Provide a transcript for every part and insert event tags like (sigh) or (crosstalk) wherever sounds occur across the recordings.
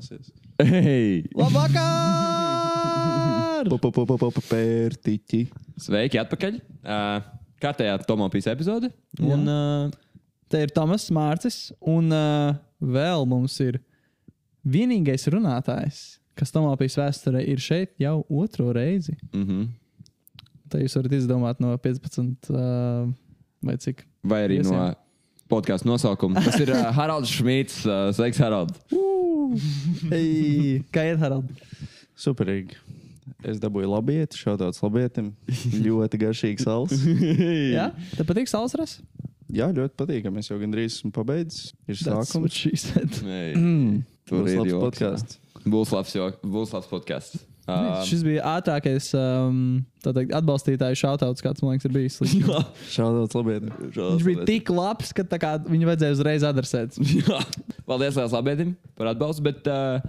turpināsies. Hei! Labvakar! (laughs) Pērtiķi. Sveiki, atpakaļ! Uh, kārtējā Tomopijas epizode. Un, uh, Te ir Tomas Mārcis, un uh, vēl mums ir vienīgais runātājs, kas Tomopijas vēsturē ir šeit jau otro reizi. mm -hmm. Tā jūs varat izdomāt no 15 uh, vai cik. Vai arī Viesiem. no podkāstu nosaukuma. Tas ir uh, Haralds Šmīts. Uh, sveiks, Harald! Ei, kā iet, Harald? Superīgi. Es dabūju labietu, šādāds labietim. (laughs) ļoti garšīgs sals. Jā, tev patīk salsras? Jā, ļoti patīkami. Es jau gandrīz esmu pabeidzis. Ir sākums. Mm. tur Būs ir labs podkāsts. Būs labs, jo, būs labs podkāsts. Uh, Šis bija ātrākais um, teikt, atbalstītāju šautauts, kāds man liekas, ir bijis. Šādāds (laughs) labietim. Viņš bija tik labs, ka kā viņu vajadzēja uzreiz adresēt. (laughs) Paldies, Lielas Labietim, par atbalstu. Bet, uh,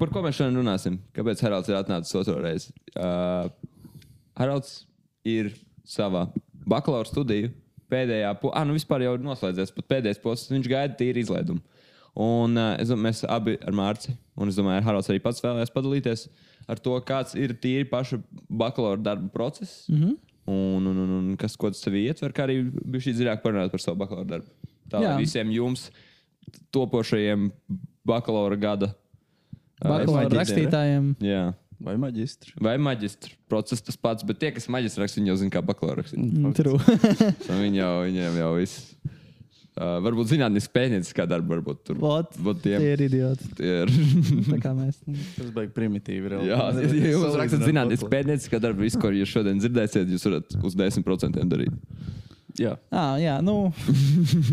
par ko mēs šodien runāsim? Kāpēc Haralds ir atnācis otro reizi? Uh, Haralds ir savā bakalaura studiju pēdējā posmā, ah, nu vispār jau noslēdzies, pat pēdējais posms. Viņš gaida tīri izlaidumu. Un uh, es domāju, mēs abi ar Mārci, un es domāju, Haralds arī pats vēlējās padalīties ar to, kāds ir tīri paša bakalaura darba process. Mm -hmm. Un, un, un, un kas ko tas sev ietver, kā arī bija šī dziļāk parunāt par savu bakalaura darbu. Tā lai visiem jums, topošajiem bakalaura gada ā, Bakalaura maģistriem, rakstītājiem. Jā. Vai maģistri? Vai maģistra process tas pats, bet tie, kas maģistra raksta, viņi jau zina, kā bakalaura rakstīt. Mm, True. Un (laughs) Viņi jau, viņiem jau viss. Uh, varbūt zinātnīs pētnieciskā darba, varbūt tur Vot, Vot Tie tiem, ir idioti. tie ir. Tā kā mēs. Tas bija primitīvi. reāli. Jā, ja jūs rakstat Salīdzināt zinātnīs bakalaura. pētnieciskā darba, visu, ko jūs šodien dzirdēsiet, jūs varat uz 10% darīt. Jā. Ah, jā, nu.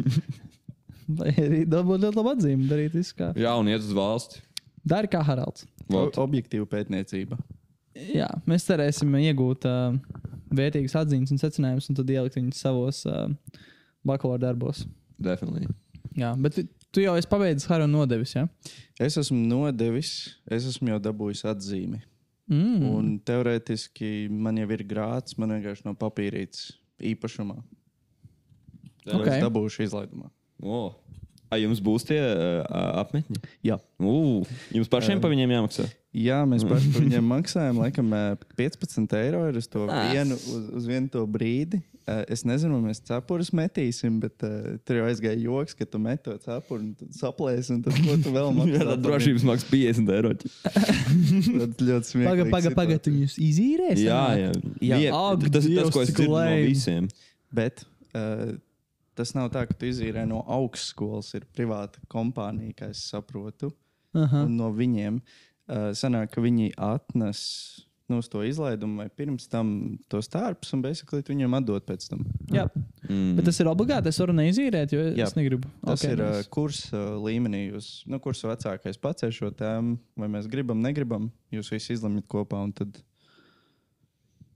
(laughs) Vai arī dabūt ļoti labu atzīmi, darīt visu kā. Jā, un iet uz valsti. Dari kā Haralds. Objektīva pētniecība. Jā, mēs cerēsim iegūt uh, vērtīgas atziņas un secinājumus, un tad ielikt viņus savos uh, bakalaura darbos. Definitely. Jā, bet tu- jau esi pabeidzis Haru un nodevis, jā? Es esmu nodevis, es esmu jau dabūjis atzīmi. Mm. Un teorētiski man jau ir grāts, man vienkārši no papīrītes īpašumā. Ok. Es dabūšu izlaidumā. O, A, jums būs tie uh, apmetņi? Jā. Uh, jums pašiem par viņiem jāmaksā. Jā, mēs paši par viņiem maksājam. Laikam, ē, 15 eiro ir uz to Ās. vienu, uz, uz vienu to brīdi. Ē, Es nezinu, vai mēs cepurus metīsim, bet uh, tur jau aizgāja joks, ka tu met to cepuru un tad saplēsi. Un tad, ko tu vēl (laughs) maksā? Jā, tā drošības maksā 50 eiro. (laughs) Tas ļoti smieklīgi. Paga, paga, paga, tu viņus izīrēsi? Jā, jā. Jā. Vien- Ak, tas ir tas, ko es dzirdu no visiem. Bet uh, tas nav tā, ka tu izīrē no augstskolas. Ir privāta kompānija, kā es saprotu. Aha. Un no viņiem uh, sanāk, ka viņi atnes nu, uz to izlaidumu vai pirms tam tos tārpus un basically tu viņiem atdot pēc tam. Jā, Mm. bet tas ir obligāti. Es varu neizīrēt, jo Jā. es negribu. Tas Ok, okay, ir uh, nice. kursa uh, līmenī. Jūs, nu, kursa vecākais pacēl šo tēmu, vai mēs gribam, negribam. Jūs visi izlemjat kopā. un Tad...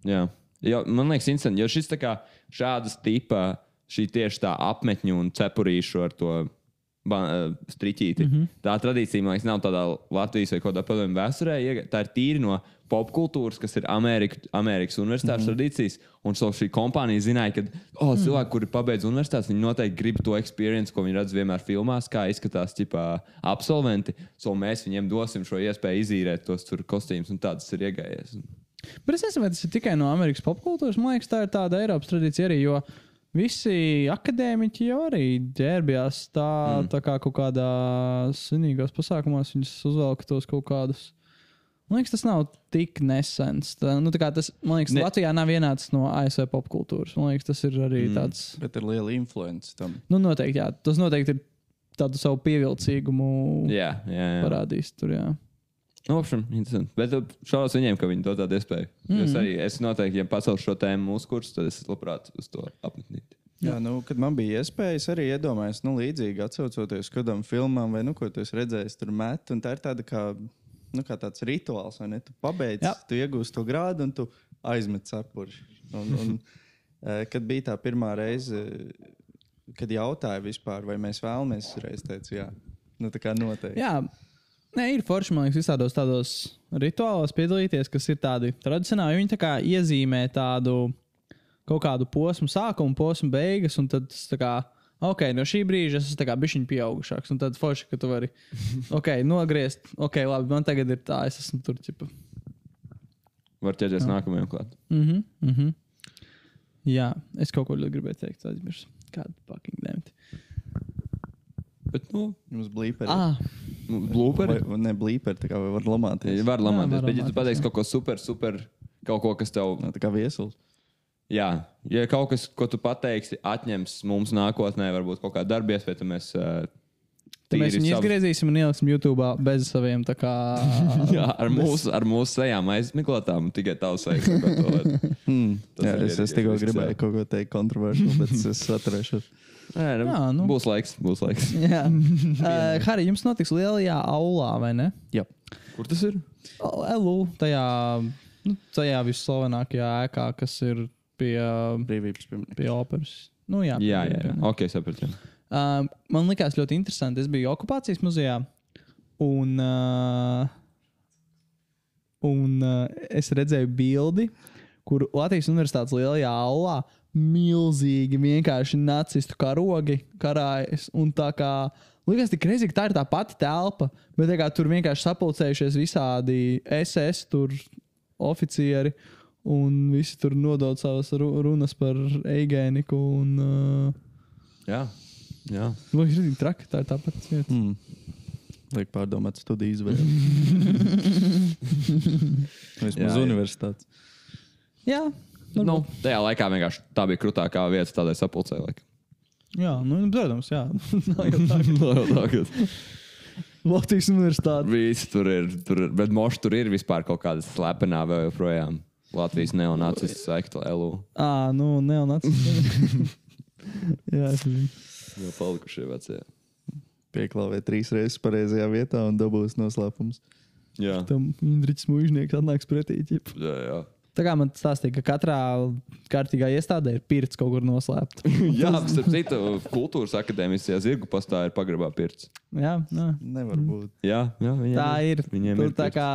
Jā. Jo, man liekas, interesanti, jo šis tā kā šādas tipa, šī tieši tā apmetņu un cepurīšu ar to eh, striķīti. Mm -hmm. Tā tradīcija, man liekas, nav tādā Latvijas vai kādā padomju vēsturē. Tā ir tīri no popkultūras, kas ir Amerika, Amerikas universitātes mm -hmm. tradīcijas. Un so šī kompānija zināja, ka oh, cilvēki, kuri pabeidz universitātes, viņi noteikti grib to pieredzi, ko viņi redz vienmēr filmās, kā izskatās ķipā, absolventi. So mēs viņiem dosim šo iespēju izīrēt tos kostīmus, un tāds ir iegājies. Bet es nezinu, vai tas ir tikai no Amerikas popkultūras. Man liekas, tā ir tāda Eiropas tradīcija arī. Jo visi akadēmiķi jau arī ģērbjās tā, mm. tā kā kaut kādā svinīgos pasākumos. Viņus uzvelk tos kaut kādus. Man liekas, tas nav tik nesens. Tā, nu, tā kā tas, man liekas, Ne-. Latvijā nav ienācis no ASV popkultūras. Man liekas, tas ir arī mm. tāds. Bet ir liela influence tam. Nu, noteikti, jā. Tas noteikti ir tādu savu pievilcīgumu Jā, jā, jā. parādījis tur. Jā. Nu, opšam, interesanti. Bet šaubos viņiem, ka viņi to tādu iespēju. Mm -hmm. Es arī es noteikti, ja pacelšu šo tēmu mūsu kursā, tad es labprāt uz to apmetnīt. Jā, nu, kad man bija iespēja, es arī iedomājos, nu, līdzīgi atcaucoties uz kādām filmām, vai nu, ko tu esi redzējis, tur met. un Tā ir tāda kā, nu, kā tāds rituāls, vai ne? Tu pabeidz, Jā. tu iegūsi to grādu un tu aizmet cepuri. Un, un, eh, kad bija tā pirmā reize, kad jautāja vispār, vai mēs vēlamies, es teicu, jā, nu, tā kā noteikti. Jā, Nē, ir forši, man liekas, visādos tādos rituālos piedalīties, kas ir tādi tradicionāli. Viņi tā kā iezīmē tādu kaut kādu posmu, sākumu, posmu, beigas, un tad tas tā kā ok, no šī brīža es esmu bišķiņš pieaugušāks. Un tad forši, ka tu vari, (laughs) ok, nogriezt, ok, labi, man tagad ir tā, es esmu tur, ķipa. Var ķerties nākamajam klāt. Mhm, mhm. Jā, es kaut ko ļoti gribēju teikt, aizmirsu. Kādu fucking dēmti. Bet, nu, Jums blīperi. Ah, blūperi. Vai, ne blīperi, tā kā var lamāties. Var lamāties, var bet, ja tu pateiksi jā. kaut ko super, super, kaut ko, kas tev Nu, Tā kā viesuls. Jā, ja kaut kas, ko tu pateiksi, atņems mums nākotnē, varbūt kaut kāda darba iespēja, tad mēs. Uh, mēs viņu savus- izgriezīsim un ieliksim YouTube bez saviem tā kā. (laughs) Jā, ar mūsu, ar mūsu sejām aizmeklētām, tikai tavs sejas. (laughs) Hmm. Tas Jā, es, es tikko gribēju jā. kaut ko teikt kontroversiālu, bet es- atturēšos. (laughs) Nē, nu, Jā, nu. Būs laiks, būs laiks. Jā, uh, Harry, jums notiks lielajā aulā, vai ne? Jā. Kur tas ir? LU, tajā, nu, tajā visslavenākajā ēkā, kas ir pie, Brīvības pieminiekts. pie operas. Nu, jā, Jā, jā, jā. Ok, sapratu. Uh, man likās ļoti interesanti. Es biju okupācijas muzejā, un, uh, un uh, es redzēju bildi, kur Latvijas Universitātes lielajā aulā milzīgi vienkārši nacistu karogi karājas. Un tā kā likās tik reizē, ka tā ir tā pati telpa, bet kā tur vienkārši sapulcējušies visādi SS tur oficieri. Un visi tur nodod savas ru- runas par eigēniku. Un, uh, Jā, jā. Nu, ir ļoti traki. Tā ir tā pati vieta. Hmm. Liek pārdomāt studiju izvēli. (laughs) Vismaz jā. universitātes. Jā, Nu, tajā laikā vienkārši tā bija krūtākā vieta tādai sapulcē. laikam. jā nu, protams, jā. (laughs) Nav jau tā, jau tā, ka Latvijas universitāte. Visi tur ir, tur ir, bet moši tur ir vispār kaut kāda slepenā vēl joprojām. Latvijas neonācis sekta LU. Ā, nu, neonacis. (laughs) jā, es zinu. Jau palikušie vecie. Pieklāvē trīs reizes pareizajā vietā un dabūs noslēpums. Jā, Tam Indričs mūžnieks atnāks pretī. ķip. jā. jā. Tā kā man stāstīja, ka katrā kārtīgā iestādē ir pirts kaut kur noslēpta. (laughs) Jā, starp citu, kultūras akadēmiskajā zirgu pastā ir pagrabā pirts. jā, jā. Nevar būt. Jā, jā viņiem tā ir. Viņiem Tur ir tā kā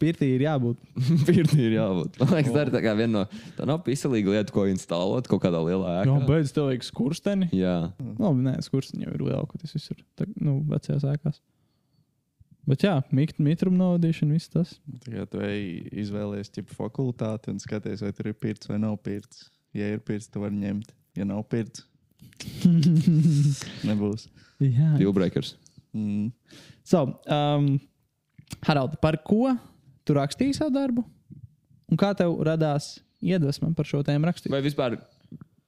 pirtī ir jābūt. (laughs) pirti ir jābūt. Man liekas, tā ir tā viena no tā nav piselīga lieta, ko instalēt kaut kādā lielā Jā, ēkā. beidz tev vajag skursteni. Jā, Labi, nē, skursteņi jau ir lielākoties visur. Tā, nu, vecajās ēkās. Bet jā, mit, mitrumu novadīšana, viss tas. Tagad tu ej izvēlējies tipu fakultāti un skaties, vai tur ir pirts vai nav pirts. Ja ir pirts, tu vari ņemt. Ja nav pirts, (laughs) nebūs. Jā, Dealbreakers. Mm. So, um, Harald, par ko tu rakstīji savu darbu? Un kā tev radās iedvesma par šo tēmu rakstīt? Vai vispār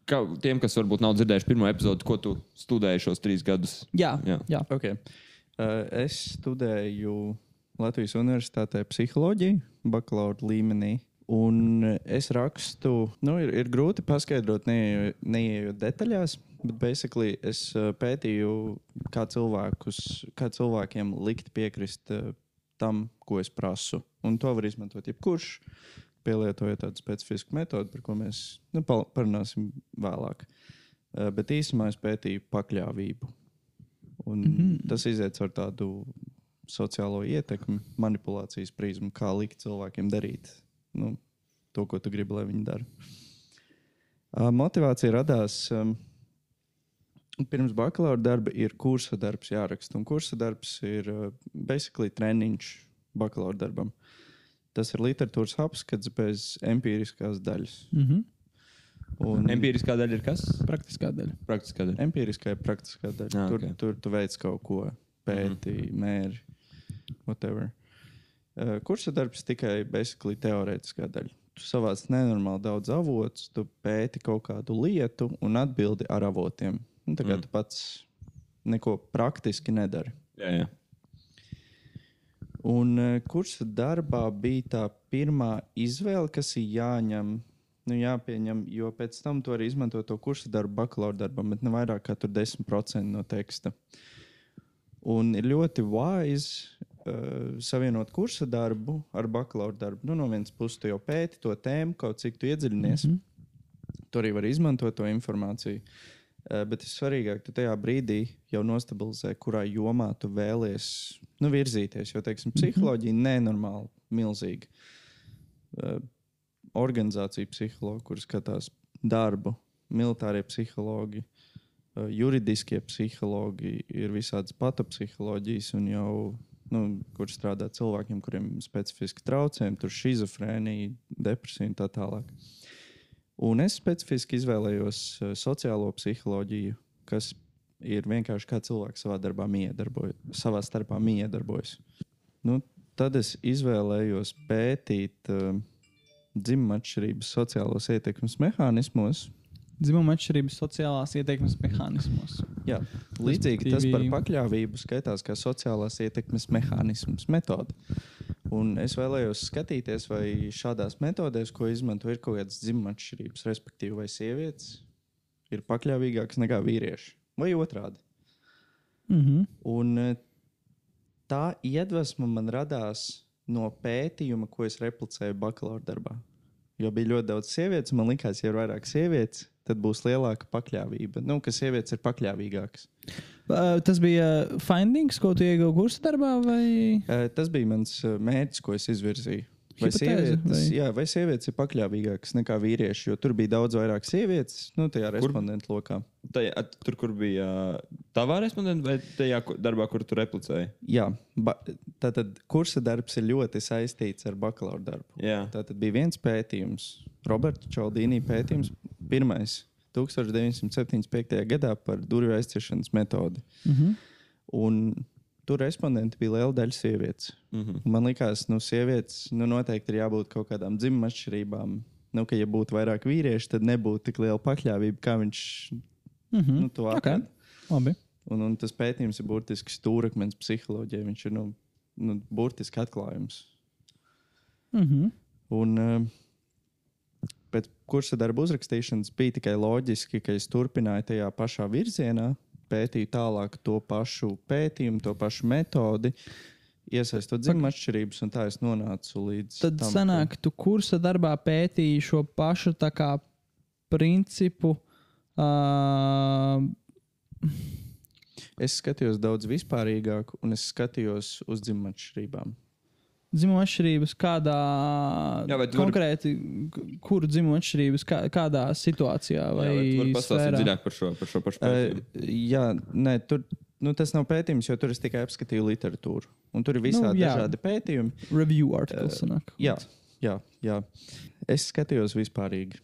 kā, tiem, kas varbūt nav dzirdējuši pirmo epizodi, ko tu studēji šos trīs gadus? Jā, Jā. jā. Okay. Uh, es studēju Latvijas Universitātē psiholoģiju, bakalaura līmenī. Un es rakstu, nu, ir, ir grūti paskaidrot, neie- neieejot detaļās, bet basically es uh, pētīju, kā, cilvēkus, kā cilvēkiem likt piekrist uh, tam, ko es prasu. Un to var izmantot jebkurš, pielietojot tādu specifisku metodi, par ko mēs nu, parunāsim vēlāk. Uh, bet īsumā es pētīju pakļāvību. Un mm -hmm. Tas iziet ar tādu sociālo ietekmi, manipulācijas prizmu, kā likt cilvēkiem darīt nu, to, ko tu gribi, lai viņi dara. Uh, motivācija radās. Um, Pirms bakalaura darba ir kursa darbs jāraksta. Un kursa darbs ir uh, basically treniņš bakalaura darbam. Tas ir literatūras apskats bez empiriskās daļas. Mm -hmm. Un Empiriskā daļa ir kas? Praktiskā daļa. Praktiskā daļa. Empiriskā ir praktiskā daļa. Ah, tur, ok. tur tu veic kaut ko, pēti, mm -hmm. mēri, whatever. Uh, kursa darbs tikai basically teorētiskā daļa. Tu savāc nenormāli daudz avotus, tu pēti kaut kādu lietu un atbildi ar avotiem. Nu, tā kā mm. tu pats neko praktiski nedari. Jā, jā. Un uh, kursa darbā bija tā pirmā izvēle, kas ir jāņem. Nu, jāpieņem, jo pēc tam tu vari izmantot to kursu darbu bakalaura darbam, bet ne vairāk kā tur 10% no teksta. Un ir ļoti wise uh, savienot kursa darbu ar bakalaura darbu. Nu, no vienas puses, tu jau pēti to tēmu, kaut cik tu iedziļinies. Mm -hmm. Tu arī vari izmantot to informāciju. Uh, bet vissvarīgāk, tu tajā brīdī jau nostabilizē, kurā jomā tu vēlies nu, virzīties. Jo, teiksim, psiholoģija ir nenormāli milzīga. Uh, organizācija psihologi, kur skatās darbu, militārie psihologi, uh, juridiskie psihologi, ir visādas patopsiholoģijas, un jau, nu, kur strādā cilvēkiem, kuriem ir specifiski traucējumi, tur schizofrēnija, depresija un tā tālāk. Un es specifiski izvēlējos uh, sociālo psiholoģiju, kas ir vienkārši kā cilvēks savā darbā savā starpā miedarbojas. Nu, tad es izvēlējos pētīt uh, dzimuma atšķirības sociālos ietekmes mehānismos. Dzimuma atšķirības sociālās ietekmes mehānismos. Jā, līdzīgi tas par pakļāvību skaitās kā sociālās ietekmes mehānisms, metode. Un es vēlējos skatīties, vai šādās metodēs, ko izmanto, ir kaut kādas dzimuma atšķirības, respektīvi, vai sievietes ir pakļāvīgākas nekā vīrieši, vai otrādi. Mhm. Un eh, tā iedvesma man radās no pētījuma, ko es replicēju bakalaura darbā. Jo bija ļoti daudz sievietes, man liekas, ja ir vairāk sievietes, tad būs lielāka pakļāvība. Nu, ka sievietes ir pakļāvīgākas. Uh, Tas bija findings, ko tu ieguvi kursa darbā, vai Eh, Tas bija mans mērķis, ko es izvirzīju. Vai sievietes, vai? Jā, vai sievietes ir pakļāvīgākas nekā vīrieši? Jo tur bija daudz vairāk sievietes, nu, tajā respondentu lokā. Tajā, at- tur, kur bija uh, tavā respondentā, vai tajā darbā, kur tu replicēji? Jā, tātad kursa darbs ir ļoti saistīts ar bakalaura darbu. Jā, Tātad bija viens pētījums, Roberta Čaldīnī pētījums, pirmais 1975. gadā par durvju aizciešanas metodi. Mhm. Un tur respondenti bija liela daļa sievietes. mm -hmm. Un Man liekas, nu, sievietes nu, noteikti ir jābūt kaut kādām dzimuma atšķirībām. Nu, ka, ja būtu vairāk vīriešu, tad nebūtu tik liela pakļāvība, kā viņš Mhm. nu, to atrada. Labi. Un, un tas pētījums ir burtiski stūrakmens psiholoģijai. Viņš ir nu, nu, burtiski atklājums. Mhm. Un, uh, pēc kursa darba uzrakstīšanas bija tikai loģiski, ka es turpināju tajā pašā virzienā, pētīju tālāk to pašu pētījumu, to pašu metodi, iesaistot dzimumu atšķirības, un tā es nonācu līdz. Tad tam, sanāk, tu kursa darbā pētīji šo pašu kā principu. Uh, Es skatījos daudz vispārīgāk, un es skatījos uz dzimumu atšķirībām. Dzimuma atšķirības kādā Jā, vari- konkrēti, kuru dzimuma atšķirības, kā, kādā situācijā vai, pastāstīt dziļāk par šo, par šo pašu Uh, pētījumu? jā, nē, tur. Nu, tas nav pētījums, jo tur es tikai apskatīju literatūru. Un tur ir visādi jā. nu, dažādi pētījumi. Review artikls. sanāk. Jā, jā, jā. Es skatījos vispārīgi.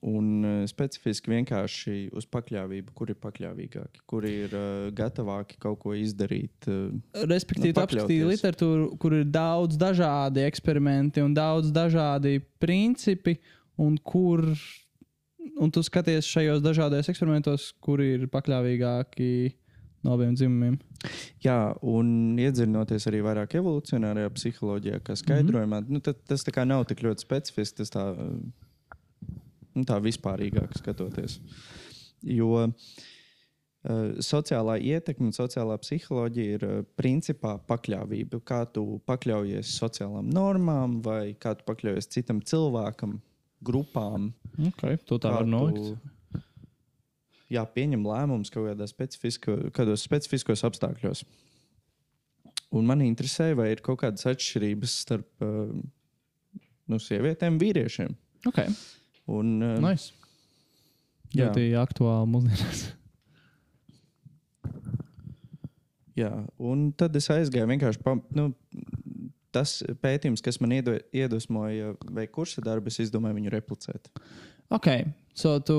Un uh, specifiski vienkārši uz pakļāvību, kur ir pakļāvīgāki, kur ir uh, gatavāki kaut ko izdarīt. Uh, Respektīvi, Nu, pakļauties. literatūru, kur ir daudz dažādi eksperimenti un daudz dažādi principi, un kur un tu skaties šajos dažādos eksperimentos, kur ir pakļāvīgāki no abiem dzimumiem. jā, un iedziļinoties arī vairāk evolūcionārajā psiholoģijā, kā skaidrojumā, mm -hmm. nu, tad, tas tā kā nav tik ļoti specifisks, tas tā, nu, tā vispārīgāk skatoties. Jo uh, sociālā ietekme un sociālā psiholoģija ir uh, principā pakļāvība. Kā tu pakļaujies sociālām normām, vai kā tu pakļaujies citam cilvēkam, grupām. Okay, to tā var nolikt. Jā, pieņem lēmumus kaut kādā specifisko, kādos specifiskos apstākļos. Un man interesē, vai ir kaut kādas atšķirības starp uh, nu, sievietēm un vīriešiem. Okay. Un, uh, Nice. Jā. Ļoti aktuāli mūsdienās. Jā, un tad es aizgāju vienkārši. Pa, nu, tas pētījums, kas man iedo, iedvesmoja veikt kursa darbu, es izdomāju viņu replicēt. Ok, so tu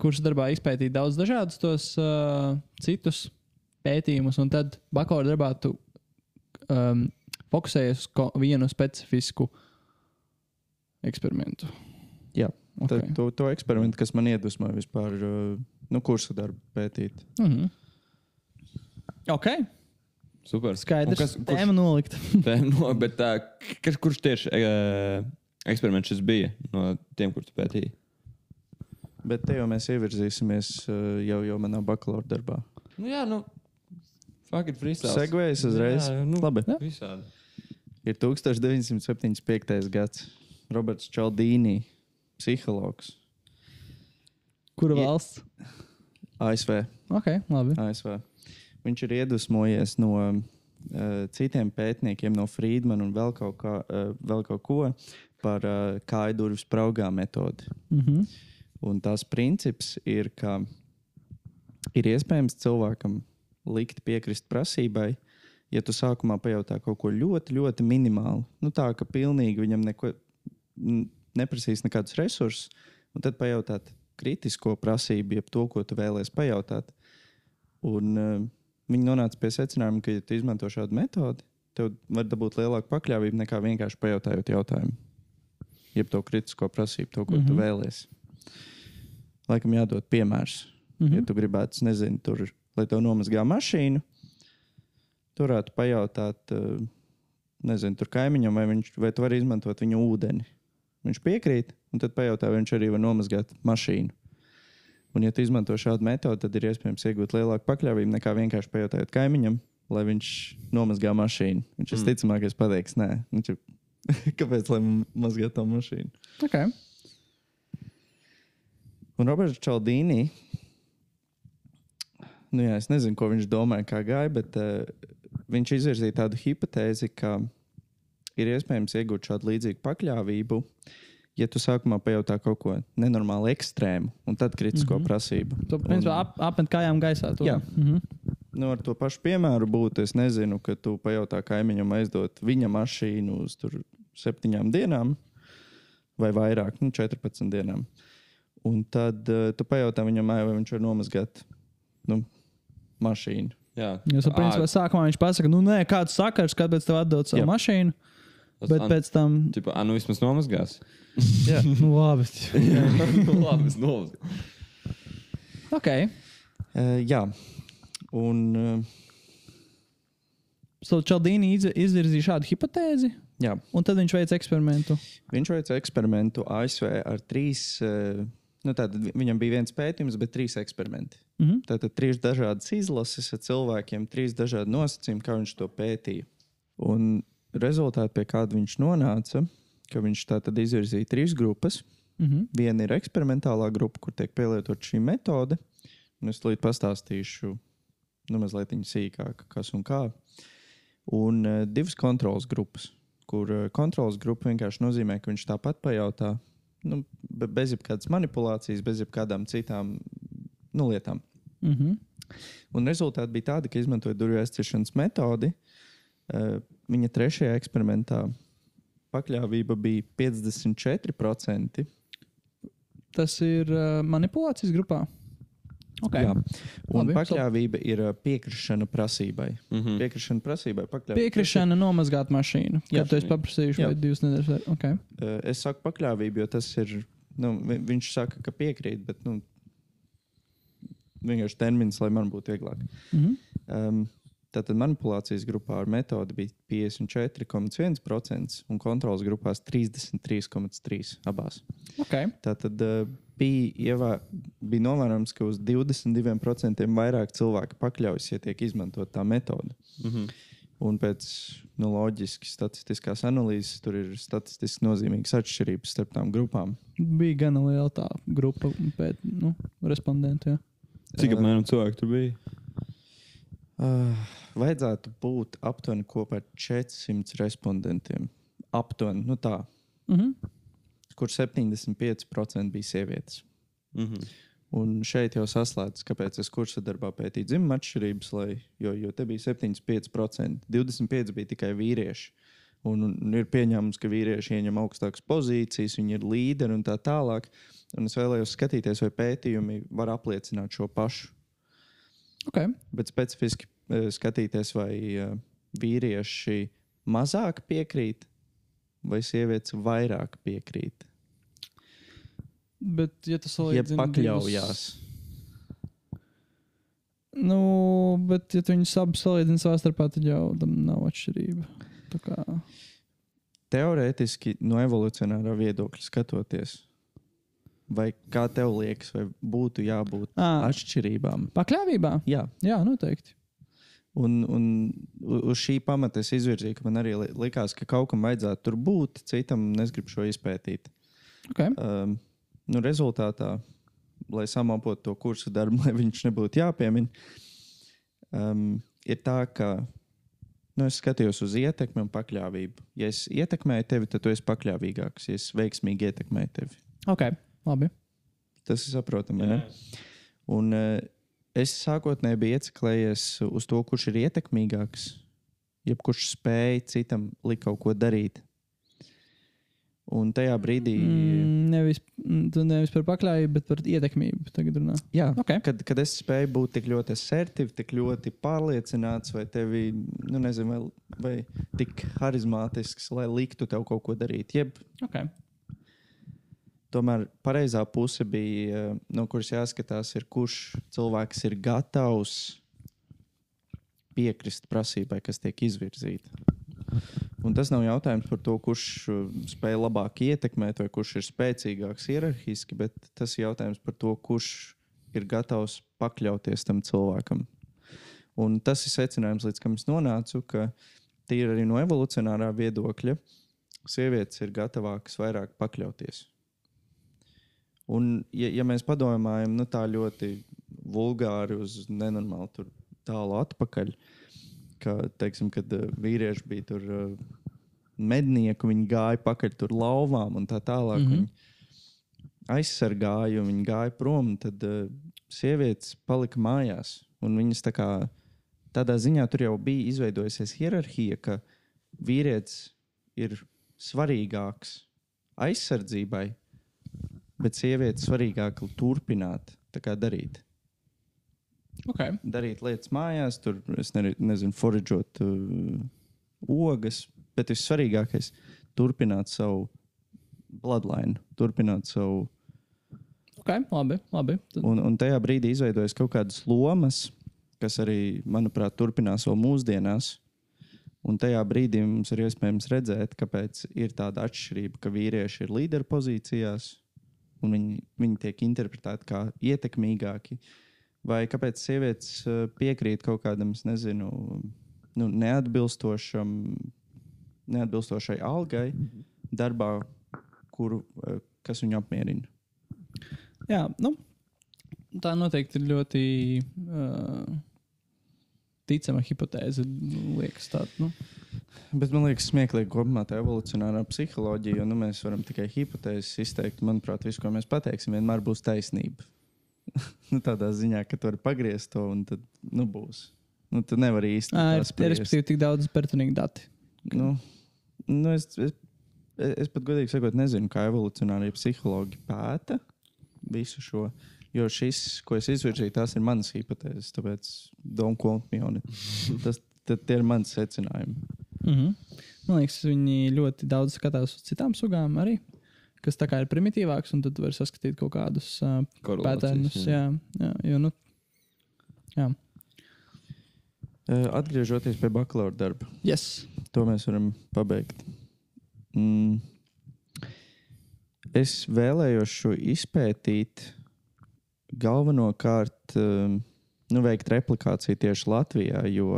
kurš darbā izpētīji daudz dažādus tos uh, citus pētījumus, un tad bakalaura darbā tu um, fokusējies uz vienu specifisku eksperimentu. Jā, Okay. Tad, to, to eksperimentu, kas man iedvesmoja vispār uh, nu, kursa darbu pētīt. Mhm. Ok, Super. skaidrs. Un Kas, kurš, Tēma nolikta. (laughs) tēma no, bet, tā, kas, kurš tieši uh, eksperiments šis bija no tiem, kurus tu pētīji? Bet te jau mēs ievirzīsimies uh, jau, jau manā bakalaura darbā. Nu, jā, nu, fuck it, freestyle. Segvējas uzreiz. Jā, nu, Labi. Jā. Visādi. Ir 1975. gads. Roberts Čaldīnī, psihologs, Kura valsts? ASV. Ok, labi. ASV. Viņš ir iedvesmojies no uh, citiem pētniekiem, no Friedmana un vēl kaut, kā, uh, vēl kaut ko par uh, kāju durvju spraugā metodi. Mhm. Un tās princips ir, ka ir iespējams cilvēkam likt piekrist prasībai, ja tu sākumā pajautā kaut ko ļoti, ļoti minimālu. Nu, tā ka pilnīgi viņam neko neprasīs nekādus resursus, un tad pajautāt kritisko prasību, jeb to, ko tu vēlēsies pajautāt. Un, uh, viņi nonāca pie secinājuma, ka, ja tu izmanto šādu metodi, tev var dabūt lielāku pakļāvību nekā vienkārši pajautājot jautājumu. Jeb to kritisko prasību, to, ko mm -hmm. tu vēlēsies. Laikam jādod piemērs. Mm -hmm. Ja tu gribētu, nezinu, tur, lai tev nomazgā mašīnu, tur varētu pajautāt, uh, nezinu, tur kaimiņam, vai, viņš, vai tu vari izmantot viņa ūdeni. Viņš piekrīt, un tad pajautā, vai viņš arī var nomazgāt mašīnu. Un, ja tu izmanto šādu metodi, tad ir iespējams iegūt lielāku pakļāvību nekā vienkārši pajautājot kaimiņam, lai viņš nomazgā mašīnu. Viņš mm. visticamākais pateiks, nē, viņš ir. (laughs) Kāpēc lai mazgā tā mašīna? Okay. Un Roberts Čaldīnī, nu jā, es nezinu, ko viņš domāja, kā gāja, bet uh, viņš izvirzīja tādu hipotēzi, ka ir iespējams iegūt šādu līdzīgu pakļāvību, ja tu sākumā pajautā kaut ko nenormāli ekstrēmu, un tad kritisko mm -hmm. prasību. Tu principā ap, apmet kājām gaisā. To. Jā. Mm -hmm. Nu, ar to pašu piemēru būtu, es nezinu, ka tu pajautā kaimiņam aizdot viņa mašīnu uz tur septiņām dienām vai vairāk, nu, 14 dienām. Un tad uh, tu pajautā viņam, vai viņš var nomazgāt nu, mašīnu. Jā, Jo, principā, sākumā viņš pasaka, nu, nē, kāds sakars, kāpēc tev atdot savu Jā. mašīnu, bet pēc tam, Tipo, ah, nu vismaz nomazgās. (laughs) Jā. nu, labi. (laughs) Labi, es nomazgāju. ok. Uh, jā, un uh, So, Čaldīni iz- izvirzīja šādu hipotēzi, jā, un tad viņš veica eksperimentu. viņš veica eksperimentu ASV ar trīs. Uh, Nu, tātad vi- viņam bija viens pētījums, bet trīs eksperimenti. Mm -hmm. Tātad trīs dažādas izlases ar cilvēkiem, trīs dažādi nosacījumi, kā viņš to pētīja. Un rezultāti, pie kāda viņš nonāca, ka viņš tātad izvirzīja trīs grupas. Mm -hmm. Viena ir eksperimentālā grupa, kur tiek pielietot šī metode. Es līdz pastāstīšu, nu, mazliet sīkāk, kas un kā. Un uh, divas kontrolas grupas, kur uh, kontrolas grupa vienkārši nozīmē, ka viņš tāpat pajautā, nu, be- bez jebkādas manipulācijas, bez jebkādām citām nu, lietām. Mm -hmm. Un rezultāti bija tādi, ka izmantojot durvju aizciršanas metodi, viņa trešajā eksperimentā pakļāvība bija 54%. Tas ir uh, manipulācijas grupā. Okay. Jā. Un Labi, pakļāvība ir ā, piekrišana prasībai. Mm. -hmm. Piekrišana prasībai. Pakļāvība. Piekrišana nomazgāt mašīnu. Jā, tu esi paprasījuši, vai divas nedēļas. Okay. Es saku pakļāvību, jo tas ir. Nu, vi- viņš saka, ka piekrīt, bet nu, vienkārši termins, lai man būtu vieglāk. Mm -hmm. Um, tātad manipulācijas grupā ar metodi bija 54,1% un kontrolas grupās 33,3% abās. okay. Tātad uh, bija, ievā, bija novērojams, ka uz 22% vairāk cilvēku pakļaujas, ja tiek izmantot tā metode. Mhm. Un pēc nu, loģiski statistiskās analīzes tur ir statistiski nozīmīgas atšķirības starp tām grupām. Bija gana liela tā grupa pēc nu, respondentu. Jā. Cik apmēram cilvēku tur bija? Uh, vajadzētu būt aptuveni kopā ar 400 respondentiem. Aptuveni, nu tā, Mm -hmm. kur 75% bija sievietes. Mhm. Un šeit jau saslēdzas, kāpēc es kursa darbā pētīju dzimuma atšķirības, lai, jo, jo te bija 75%, 25% bija tikai vīrieši. Un, un ir pieņēmums, ka vīrieši ieņem augstākas pozīcijas, viņi ir līderi un tā tālāk. Un es vēlējos skatīties, vai pētījumi var apliecināt šo pašu. Okay. Bet specifiski eh, skatīties, vai eh, vīrieši mazāk piekrīt, vai sievietes vairāk piekrīt. Bet, ja tu Ja salīdzini pakļaujās. Nu, bet, ja tu viņus abus salīdzini savā starpā, tad jau tam nav atšķirība. Kā, Teorētiski, no evolucionārā viedokļa skatoties, vai kā tev liekas, vai būtu jābūt à, atšķirībām? pakļāvībā? Jā, Jā, noteikti. un, un uz šī pamata es izvirzīju, ka man arī li- likās, ka kaut kam vajadzētu tur būt, citam es gribu šo izpētīt. Okay. Um, nu, rezultātā, lai samopotu to kursu darbu, (laughs) lai viņš nebūtu jāpiemina, um, ir tā, ka nu, es skatījos uz ietekmi un pakļāvību. Ja es ietekmēju tevi, tad tu esi pakļāvīgāks. Ja es veiksmīgi ietekmēju tevi, ok, labi. tas ir saprotami. vai ne? Un uh, es sākotnēji biju ieciklējies uz to, kurš ir ietekmīgāks, jeb kurš spēj citam likt kaut ko darīt. Un tajā brīdī, Mm, nevis, tu nevis par pakļāvību, bet par ietekmību. Tagad runā. jā, Ok. kad, kad es spēju būt tik ļoti asertīvs, tik ļoti pārliecināts, vai tevi, nu, nezinu, vai, vai tik harizmātisks, lai liktu tev kaut ko darīt. Jeb Okay. Tomēr pareizā puse bija, eh, no kuras jāskatās, ir kurš cilvēks ir gatavs piekrist prasībai, kas tiek izvirzīta. Un tas nav jautājums par to, kurš uh, spēj labāk ietekmēt, vai kurš ir spēcīgāks hierarhiski, bet tas ir jautājums par to, kurš ir gatavs pakļauties tam cilvēkam. Un tas ir secinājums, līdz kam es nonācu, ka tīri arī no evolucionārā viedokļa sievietes ir gatavākas vairāk pakļauties. Un, ja, ja mēs padomājam nu, tā ļoti vulgāri uz nenormāli tur tālu atpakaļ, ka, teiksim, kad uh, vīrieši bija tur uh, mednieki, viņi gāja pakaļ tur lauvām un tā tālāk. Mm. -hmm. Viņi aizsargāja, un viņi gāja prom, tad uh, sievietes palika mājās. Viņas tā kā tādā ziņā tur jau bija izveidojusies hierarhija, ka vīrietis ir svarīgāks aizsardzībai, bet sieviete svarīgāk turpināt darīt Okay. darīt lietas mājās, tur, es ne, nezinu, foraģot uh, ogas, bet vissvarīgākais - turpināt savu bloodline, turpināt savu. Okay. Labi. labi. Tad, Un, un tajā brīdī izveidojas kaut kādas lomas, kas arī, manuprāt, turpinās vēl mūsdienās. Un tajā brīdī mums ir iespējams redzēt, kāpēc ir tāda atšķirība, ka vīrieši ir līderu pozīcijās, un viņi, viņi tiek interpretēti kā ietekmīgāki. Vai kāpēc sievietes eh, piekrīt kaut kādam, nezinu, nu, neatbilstošam, neatbilstošai algai darbā, kuru, eh, kas viņu apmierina? jā, nu, tā noteikti ir ļoti uh, ticama hipotēze. Liekas, tā, nu. Bet man liekas, smieklīgi kopumā tā evolūcionārā psiholoģija, jo nu, mēs varam tikai hipotēzes izteikt. Manuprāt, viss, ko mēs pateiksim, vienmēr būs taisnība. (laughs) nu, tādā ziņā, ka tu vari pagriezt to un tad nu, būs. Nu, tu nevari īsti Ā, tā ir, respektīvi, tik daudz pretrunīgi dati. Nu, nu, es, es, es pat godīgi sakot, nezinu, kā evolūcionārie psihologi pēta visu šo. Jo šis, ko es izvirzīju, tās ir manas hipotēzes. Tāpēc don't quote me on it. (laughs) Tas tad tie ir mani secinājumi. Mm -hmm. Man liekas, viņi ļoti daudz skatās uz citām sugām arī. Kas tā kā ir primitīvāks, un tad var saskatīt kaut kādus uh, pētēnus. jā. Jā, jā, jo, nu, jā. Atgriežoties pie bakalaura darba, Yes. to mēs varam pabeigt. Mm. Es vēlējos šo izpētīt galvenokārt, nu, veikt replikāciju tieši Latvijā, jo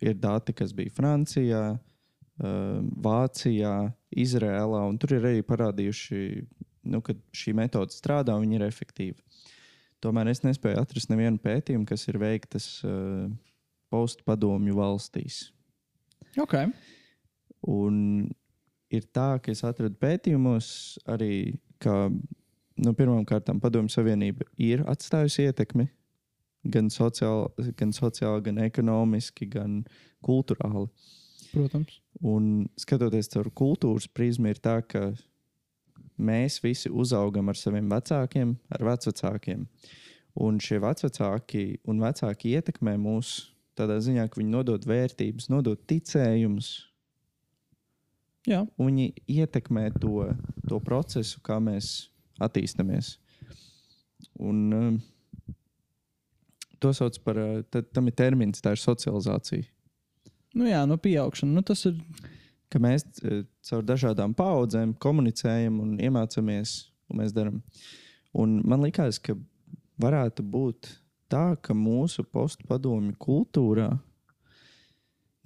ir dati, kas bija Francijā, um, Vācijā, Izrēlā, un tur ir arī parādījuši, nu, ka šī metode strādā un viņa ir efektīva. Tomēr es nespēju atrast nevienu pētījumu, kas ir veiktas uh, postpadomju valstīs. Ok. Un ir tā, ka es atradu pētījumos arī, ka nu, pirmkārt Padomju Savienība ir atstājusi ietekmi gan sociāli, gan, sociāli, gan ekonomiski, gan kultūrāli. Protams. Un skatoties caur kultūras prizmu, ir tā, ka mēs visi uzaugam ar saviem vecākiem, ar vecākiem. Un šie vecāki un vecāki ietekmē mūs tādā ziņā, ka viņi nodod vērtības, nodod ticējumus, Jā. viņi ietekmē to, to procesu, kā mēs attīstāmies. Un, um, to sauc par, uh, tad, tam ir termins, tā ir socializācija. Nu, jā, no pieaugšana. Nu, tas ir. Ka mēs uh, caur dažādām paudzēm komunicējam un iemācāmies, un mēs darām. Un man liekas, ka varētu būt tā, ka mūsu postpadomju kultūrā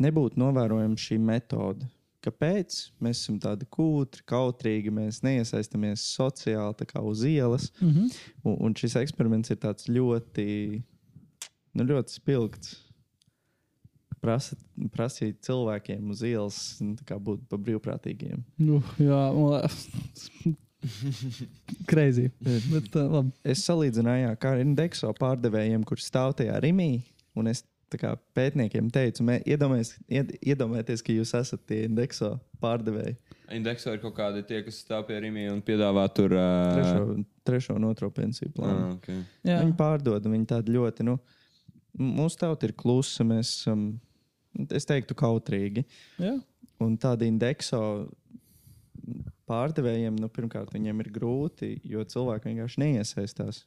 nebūtu novērojama šī metode. Kāpēc mēs esam tādi kūtri, kautrīgi, mēs neiesaistāmies sociāli, kā uz ielas. Mm -hmm. Un, un šis eksperiments ir tāds ļoti, nu, ļoti spilgts. Prasa, prasīt cilvēkiem uz ielas nu, tā kā būt pa brīvprātīgiem. nu, jā, man (laughs) crazy. Bet, uh. Es salīdzināju, jā, kā ar indekso pārdevējiem, kurš stāv tajā rimī. Un es tā kā pētniekiem teicu, iedomājieties, ka jūs esat tie indekso pārdevēji. Indekso ir kaut kādi tie, kas stāv pie Rīgas un piedāvā tur. Uh... Trešo, trešo un otro pensiju plānu. Ah, okay. Jā, Viņi pārdod, un viņi tādi ļoti, nu, m- mūsu tauta ir klusa, mēs esam, es teiktu, kautrīgi. jā. Un tādi indekso pārdevējiem, nu, pirmkārt, viņiem ir grūti, jo cilvēki vienkārši neiesaistās.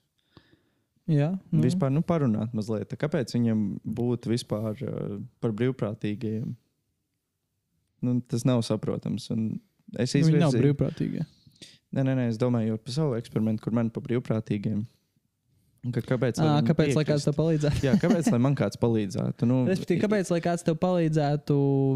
jā. Nu, Vispār nu, parunāt mazliet, kāpēc viņam būtu vispār uh, par brīvprātīgajiem. Nu, tas nav saprotams. Es Viņi nav izvirzīju- brīvprātīgi. Nē, nē, nē, es domāju par savu eksperimentu, kur man par brīvprātīgiem. Ka, kāpēc? lai À, kāpēc lai kāds tev palīdzētu? Jā, kāpēc lai man kāds palīdzētu? Nu, Respektīvi, kāpēc lai kāds tev palīdzētu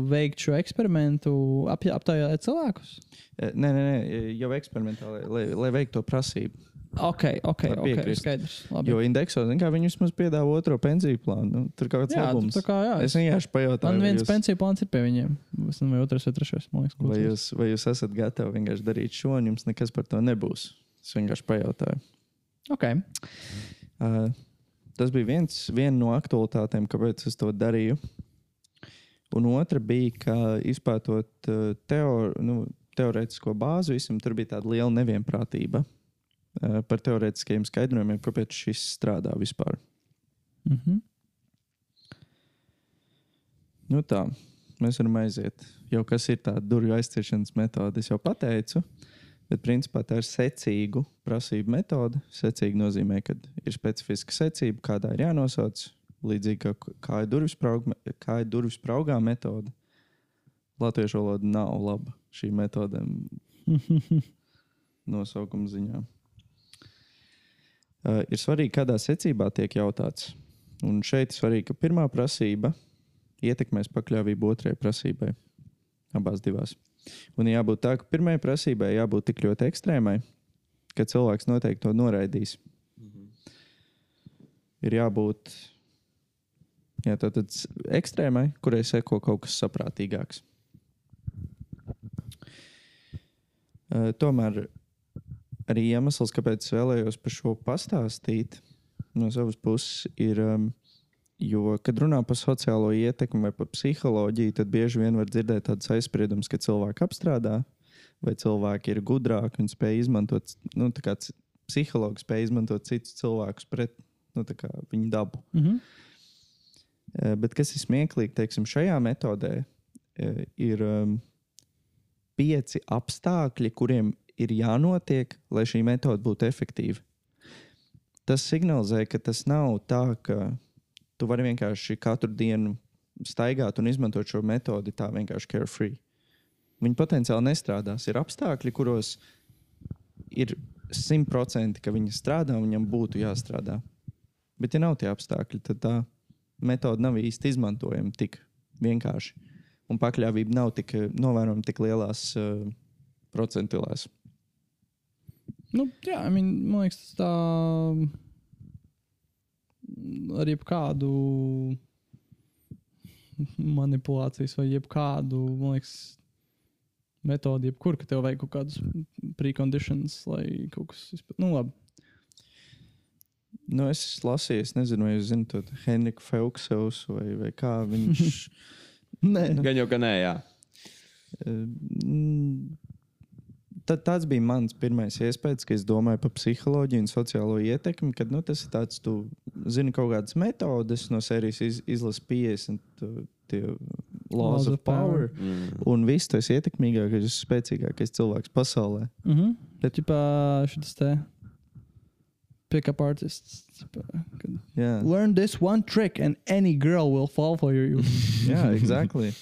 veikt šo eksperimentu, ap, aptaujāt cilvēkus? Nē, nē, nē, jau eksperimentāli, lai, lai veiktu to prasību. Ok, ok, Var ok. piekrist. Skaidrs. Labi. Jo indekso, zin kā viņi vismaz piedāvā otro pensiju plānu. Nu, tur kaut kāds jā, labums. kā jā. Es vienkārši pajautāju, Man viens jūs, pensiju plāns ir pie viņiem. Es nezinu, vai otrs vai trešais. Liekas, vai, jūs, vai jūs esat gatavi vienkārši darīt šo, un jums nekas par to nebūs. Es vienkārši pajautāju. Ok. Uh, tas bija viens viena no aktualitātēm, kāpēc es to darīju. Un otra bija, ka izpētot uh, teo, nu, teorētisko bāzi, visam tur bija tāda liela nevienprātība uh, par teorētiskiem skaidrojumiem, kāpēc šis strādā vispār. Mhm. Nu tā, mēs varam aiziet. Jau kas ir tāda durvju aizciešanas metode, es jau pateicu. Bet principā tā ir secīgu prasību metode. Secīgi nozīmē, ka ir specifiska secība, kādā ir jānosauc. Līdzīgi kā kāja durvis, spraug, kāja durvis spraugā metode. Latviešu valoda nav laba šī metode (laughs) nosaukuma ziņā. Uh, ir svarīgi, kādā secībā tiek jautāts. Un šeit ir svarīgi, ka pirmā prasība ietekmēs pakļāvību otrajai prasībai. Abās divās. Un jābūt tā, ka pirmajai prasībai jābūt tik ļoti ekstrēmai, ka cilvēks noteikti to noraidīs. Ir jābūt jā, tātad s- ekstrēmai, kurai seko kaut kas saprātīgāks. Uh, tomēr arī iemesls, kāpēc es vēlējos par šo pastāstīt no savas puses, ir, um, jo, kad runā par sociālo ietekmi vai par psiholoģiju, tad bieži vien var dzirdēt tādas aizspriedumus, ka cilvēki apstrādā, vai cilvēki ir gudrāki un spēj izmantot, nu, tā kā psihologi spēj izmantot citus cilvēkus pret nu, viņu dabu. Mhm. Eh, Bet kas ir smieklīgi, teiksim, šajā metodē eh, ir um, pieci apstākļi, kuriem ir jānotiek, lai šī metode būtu efektīva. Tas signalizē, ka tas nav tā, ka tu vari vienkārši katru dienu staigāt un izmantot šo metodi tā vienkārši carefree. Viņi potenciāli nestrādās. Ir apstākļi, kuros ir simtprocentīgi, ka viņi strādā un viņam būtu jāstrādā. Bet, ja nav tie apstākļi, tad tā metode nav īsti izmantojama tik vienkārši. Un pakļāvība nav tik eh, novērojama tik lielās uh, procentilēs. Nu, jā, I mean, man liekas, tas tā ar jebkādu manipulācijas vai jebkādu, man liekas, metodi, jebkur, ka tev vajag kaut kādus preconditions, lai kaut kas izpildītu. Nu, labi. Nu, es lasīju, es nezinu, vai jūs zināt, to Henriku Felksovs vai, vai kā viņš. (laughs) Nē, Gan jau, ka nē, jā. Mm, Tad tāds bija mans pirmais iespējas, ka es domāju par psiholoģiju un sociālo ietekmi. Kad nu, tas ir tāds, tu zini kaut kādas metodes no sērijas iz, izlases 50, tu- tie laws of power. Mm. Un viss tas ietekmīgākais, spēcīgākais cilvēks pasaulē. Mhm. Bet, ja šis te pick-up artists. Jā, Learn this one trick and any girl will fall for you. (laughs) jā exactly.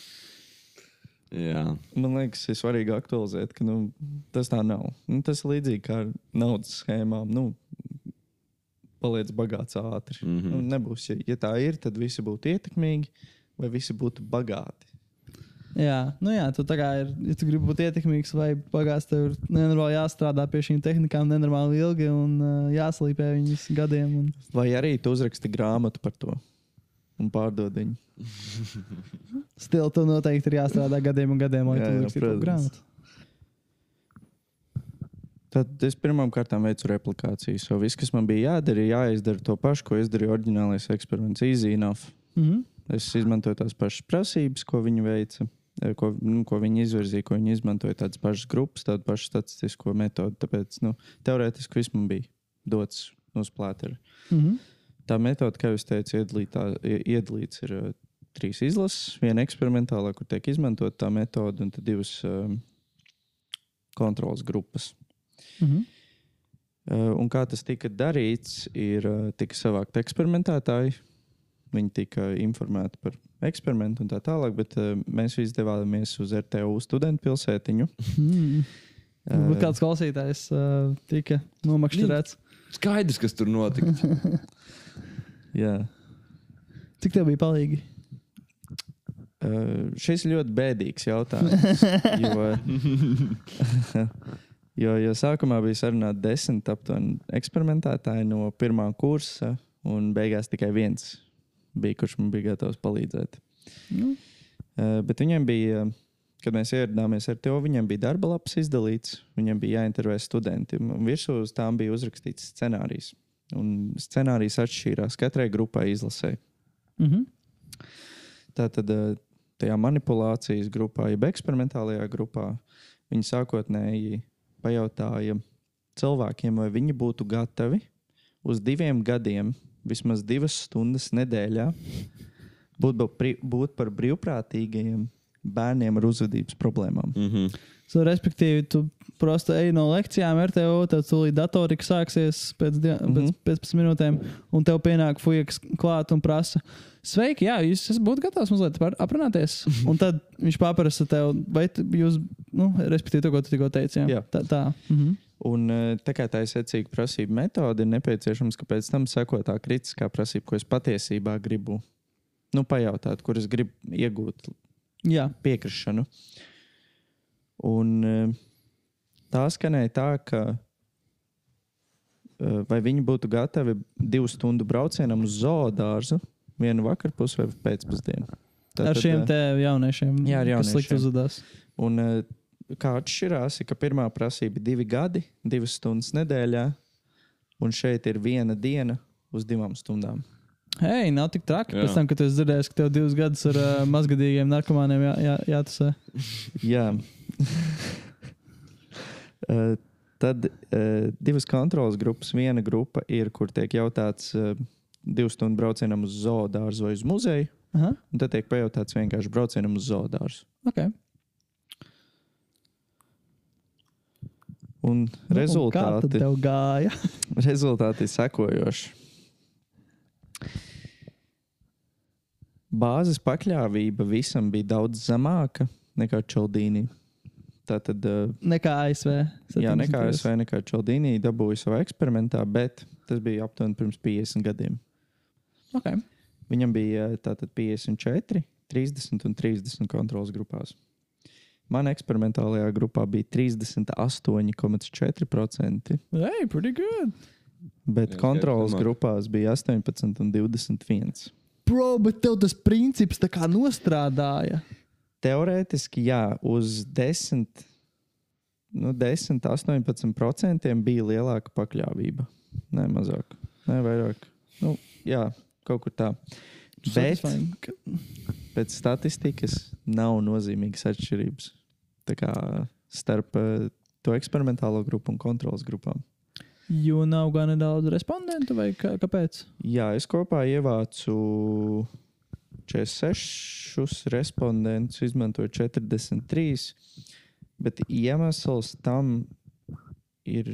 Jā. Man liekas, ir svarīgi aktualizēt, ka nu, tas tā nav. Nu, tas ir līdzīgi kā ar naudas schēmām. Nu, paliec bagāts ātri. Mm. -hmm. nu, nebūs, ja, ja tā ir, tad visi būtu ietekmīgi vai visi būtu bagāti. Jā, nu jā, tu tā kā ir, ja tu gribi būt ietekmīgs vai pagāzt, tev ir nenormāli jāstrādā pie šīm tehnikām, nenormāli ilgi un uh, jāslīpē viņas gadiem. Un... Vai arī tu uzraksti grāmatu par to un pārdod viņu. (laughs) Stil, tev noteikti ir jāstrādā gadiem un gadiem, lai tu rakstītu to grāmatu. Tad es pirmām kārtām veicu replikāciju. So viss, kas man bija jādara, ir jāizdara to pašu, ko izdarīja oriģinālais eksperiments. Easy enough. Mm -hmm. Es izmantoju tās pašas prasības, ko viņi veica, eh, ko, nu, ko viņi izvirzīja, ko viņi izmantoja. Tādas pašas grupas, tādu pašu statistisko metodi. Tāpēc nu, teorētiski viss man bija dots uz plātera. Mm -hmm. Tā metode, kā jūs teicāt, iedalītā, i- iedalīts ir uh, trīs izlases. Viena eksperimentālā, kur tiek izmantota tā metode, un divas um, kontrolas grupas. Mm -hmm. Uh, un kā tas tika darīts, ir uh, tika savākt eksperimentētāji. Viņi tika informēti par eksperimentu un tā tālāk, bet uh, mēs visi devāmies uz RTU studentu pilsētiņu. Mm. Uh, Uh, kāds klausītājs uh, tika nomakšķerēts? Skaidrs, kas tur notika. (laughs) jā. Cik tev bija palīgi? Uh, šis ir ļoti bēdīgs jautājums. jo, (laughs) jo, jo sākumā bija sarunāti desmit aptuveni eksperimentētāji no pirmā kursa, un beigās tikai viens bija, kurš man bija gatavs palīdzēt. Nu, Uh, bet viņiem bija, kad mēs ieradāmies ar tevi, viņiem bija darba lapas izdalīts, viņiem bija jāintervē studenti. un Virsū uz tām bija uzrakstīts scenārijs. Un scenārijs atšķīrās katrai grupai izlasē. mm -hmm. Tātad eh, tajā manipulācijas grupā, jeb eksperimentālajā grupā, viņi sākotnēji pajautāja cilvēkiem, vai viņi būtu gatavi uz diviem gadiem, vismaz divas stundas nedēļā, būt, būt par brīvprātīgajiem bērniem ar uzvedības problēmām. mm -hmm. so, respektīvi, tu prosti ej no lekcijām, RTO, tad tūlīt datorika sāksies pēc, die- Mhm. pēc 15 minūtēm, un tev pienāk fujaks klāt un prasa. Sveiki, jā, jūs esat būtu gatavs mazliet aprunāties. Un tad viņš paprasa tev, vai tu- jūs, nu, respektīvi, to, ko tu tikko teici. Jā, Jā. tā. tā. Mhm. Un, eh, tā kā tā ir secīga prasība metode, ir nepieciešams, ka pēc tam seko tā kritiskā prasība, ko es patiesībā gribu nu, pajautāt, kur es gribu iegūt Jā, piekrišanu. Un eh, tā skanēja tā, ka eh, vai viņi būtu gatavi divu stundu braucienam uz zoodārzu vienu vakarpusi vai pēcpusdienu. ar šiem eh, te jauniešiem, Jā, ar kas slikti jauniešiem. uzvedās. Un, kā atšķirās, ir, ka pirmā prasība ir divi gadi, divas stundas nedēļā, un šeit ir viena diena uz divām stundām. Hei, nav tik traki. Jā. Pēc tam, kad es dzirdēju, ka tev divus gadus ar uh, (laughs) mazgadīgiem narkomāniem jā, jā, jātasē. Jā. Eh, Tad uh, divas kontrolas grupas. Viena grupa ir, kur tiek jautāts uh, divu stundu braucienam uz zoodārzu vai uz muzeju, Aha, un tad tiek pajautāts vienkārši braucienam uz zoodārzu. ok. Un Nu, un Kā rezultāti, tev gāja? (laughs) rezultāti ir sekojoši. Bāzes pakļāvība visam bija daudz zemāka nekā Čaldīnī. Tātad, uh, Nekā ASV. jā, nekā 70. ASV, nekā Čaldīnī dabūja savā eksperimentā, bet tas bija aptuveni pirms 50 gadiem. Okay. Viņam bija uh, tātad 54, 30 un 30 kontrolas grupās. Manā eksperimentālajā grupā bija 38,4%, Hey, pretty good. bet kontrolas skaidrs, grupās bija 18 un 21. Bro, bet tev tas princips tā kā nostrādāja. Teorētiski, jā, uz 10, nu, 10 18% bija lielāka pakļāvība. Nē, mazāk, nē, vairāk. Nu, jā, kaut kur tā. Bet pēc statistikas nav nozīmīgas atšķirības kā starp eh, to eksperimentālo grupu un kontrolas grupām. Jo nav gan daudz respondentu, vai kā, kāpēc? Jā, es kopā ievācu 46 respondentus, izmantoju 43. Bet iemesls tam ir.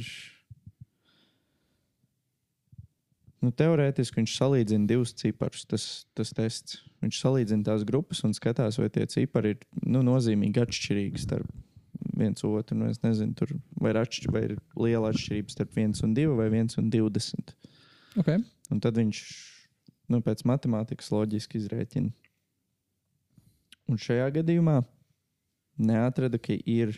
Nu, teorētiski viņš salīdzina divus ciparus. Tas, tas tests. Viņš salīdzina tās grupas un skatās, vai tie cipari ir nu, nozīmīgi atšķirīgi starp viens otru. Nu, es nezinu, tur vai ir, atšķir, vai ir liela atšķirība starp 1 un 2 vai 1 un 20. Okay. Un tad viņš nu, pēc matemātikas loģiski izrēķina. Un šajā gadījumā neatrada, ka ir.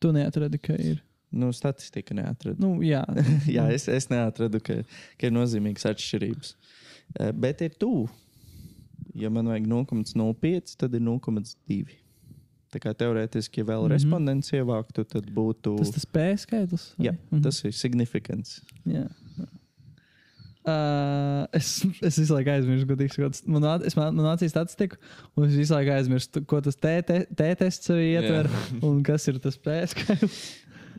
Tu neatradi, ka ir. Nu, statistika neatrada. Nu, jā, (laughs) Jā, es, es neatradu, ka, ka ir nozīmīgas atšķirības. Eh, Bet ir tuvu. Ja man vajag 0,05, tad ir 0,2. Tā kā teorētiski, ja vēl mm. -hmm. respondents ievāktu, tad būtu. Tas tas P skaitlis. jā, Mhm. tas ir significants. Jā. Uh, es, es visu laiku aizmirsu, ko tikšu. Man, es man, man nācīja statistiku, un es visu laiku aizmirsu, ko tas T-tests arī ietver un kas ir tas P skaitlis.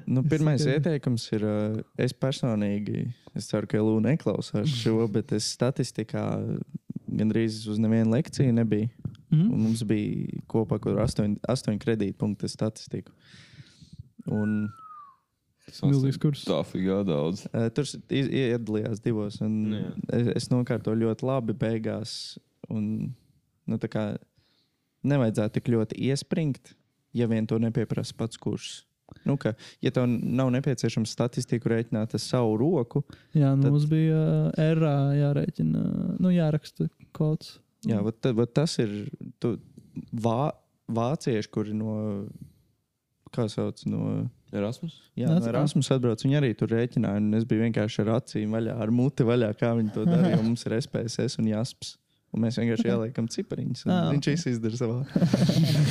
Nu, pirmais tikai- ieteikums ir, uh, es personīgi, es ceru, ka Lūna neklausās šo, bet es statistikā gandrīz uz nevienu lekciju nebiju. Mhm. Un mums bija kopā kaut kāda astoņi, astoņi kredītpunkti statistiku. Un, Milzīgs kurs. Tā figā daudz. uh, tur iedalījās divos. un Jā. Es, es nokārtoju ļoti labi beigās. Un, nu, tā kā nevajadzētu tik ļoti iespringt, ja vien to nepieprasa pats kurs. Nu, ka, ja tev nav nepieciešams statistiku rēķināt ar savu roku, Jā, nu, Tad- mums bija uh, RA jārēķina, nu, jāraksta kods. Jā, vat, ta- vat tas ir tu, vā, vācieši, kuri no, kā sauc, no, Erasmus? jā, Nāc- no Erasmus atbrauc. Viņi arī tur rēķināja, un es biju vienkārši ar acīm vaļā, ar muti vaļā, kā viņi to darīja. (laughs) Mums ir SPSS un JASPS. Un mēs vienkārši ieliekam cipariņus. un (laughs) Ah, Viņš ok. okay. izdara savā,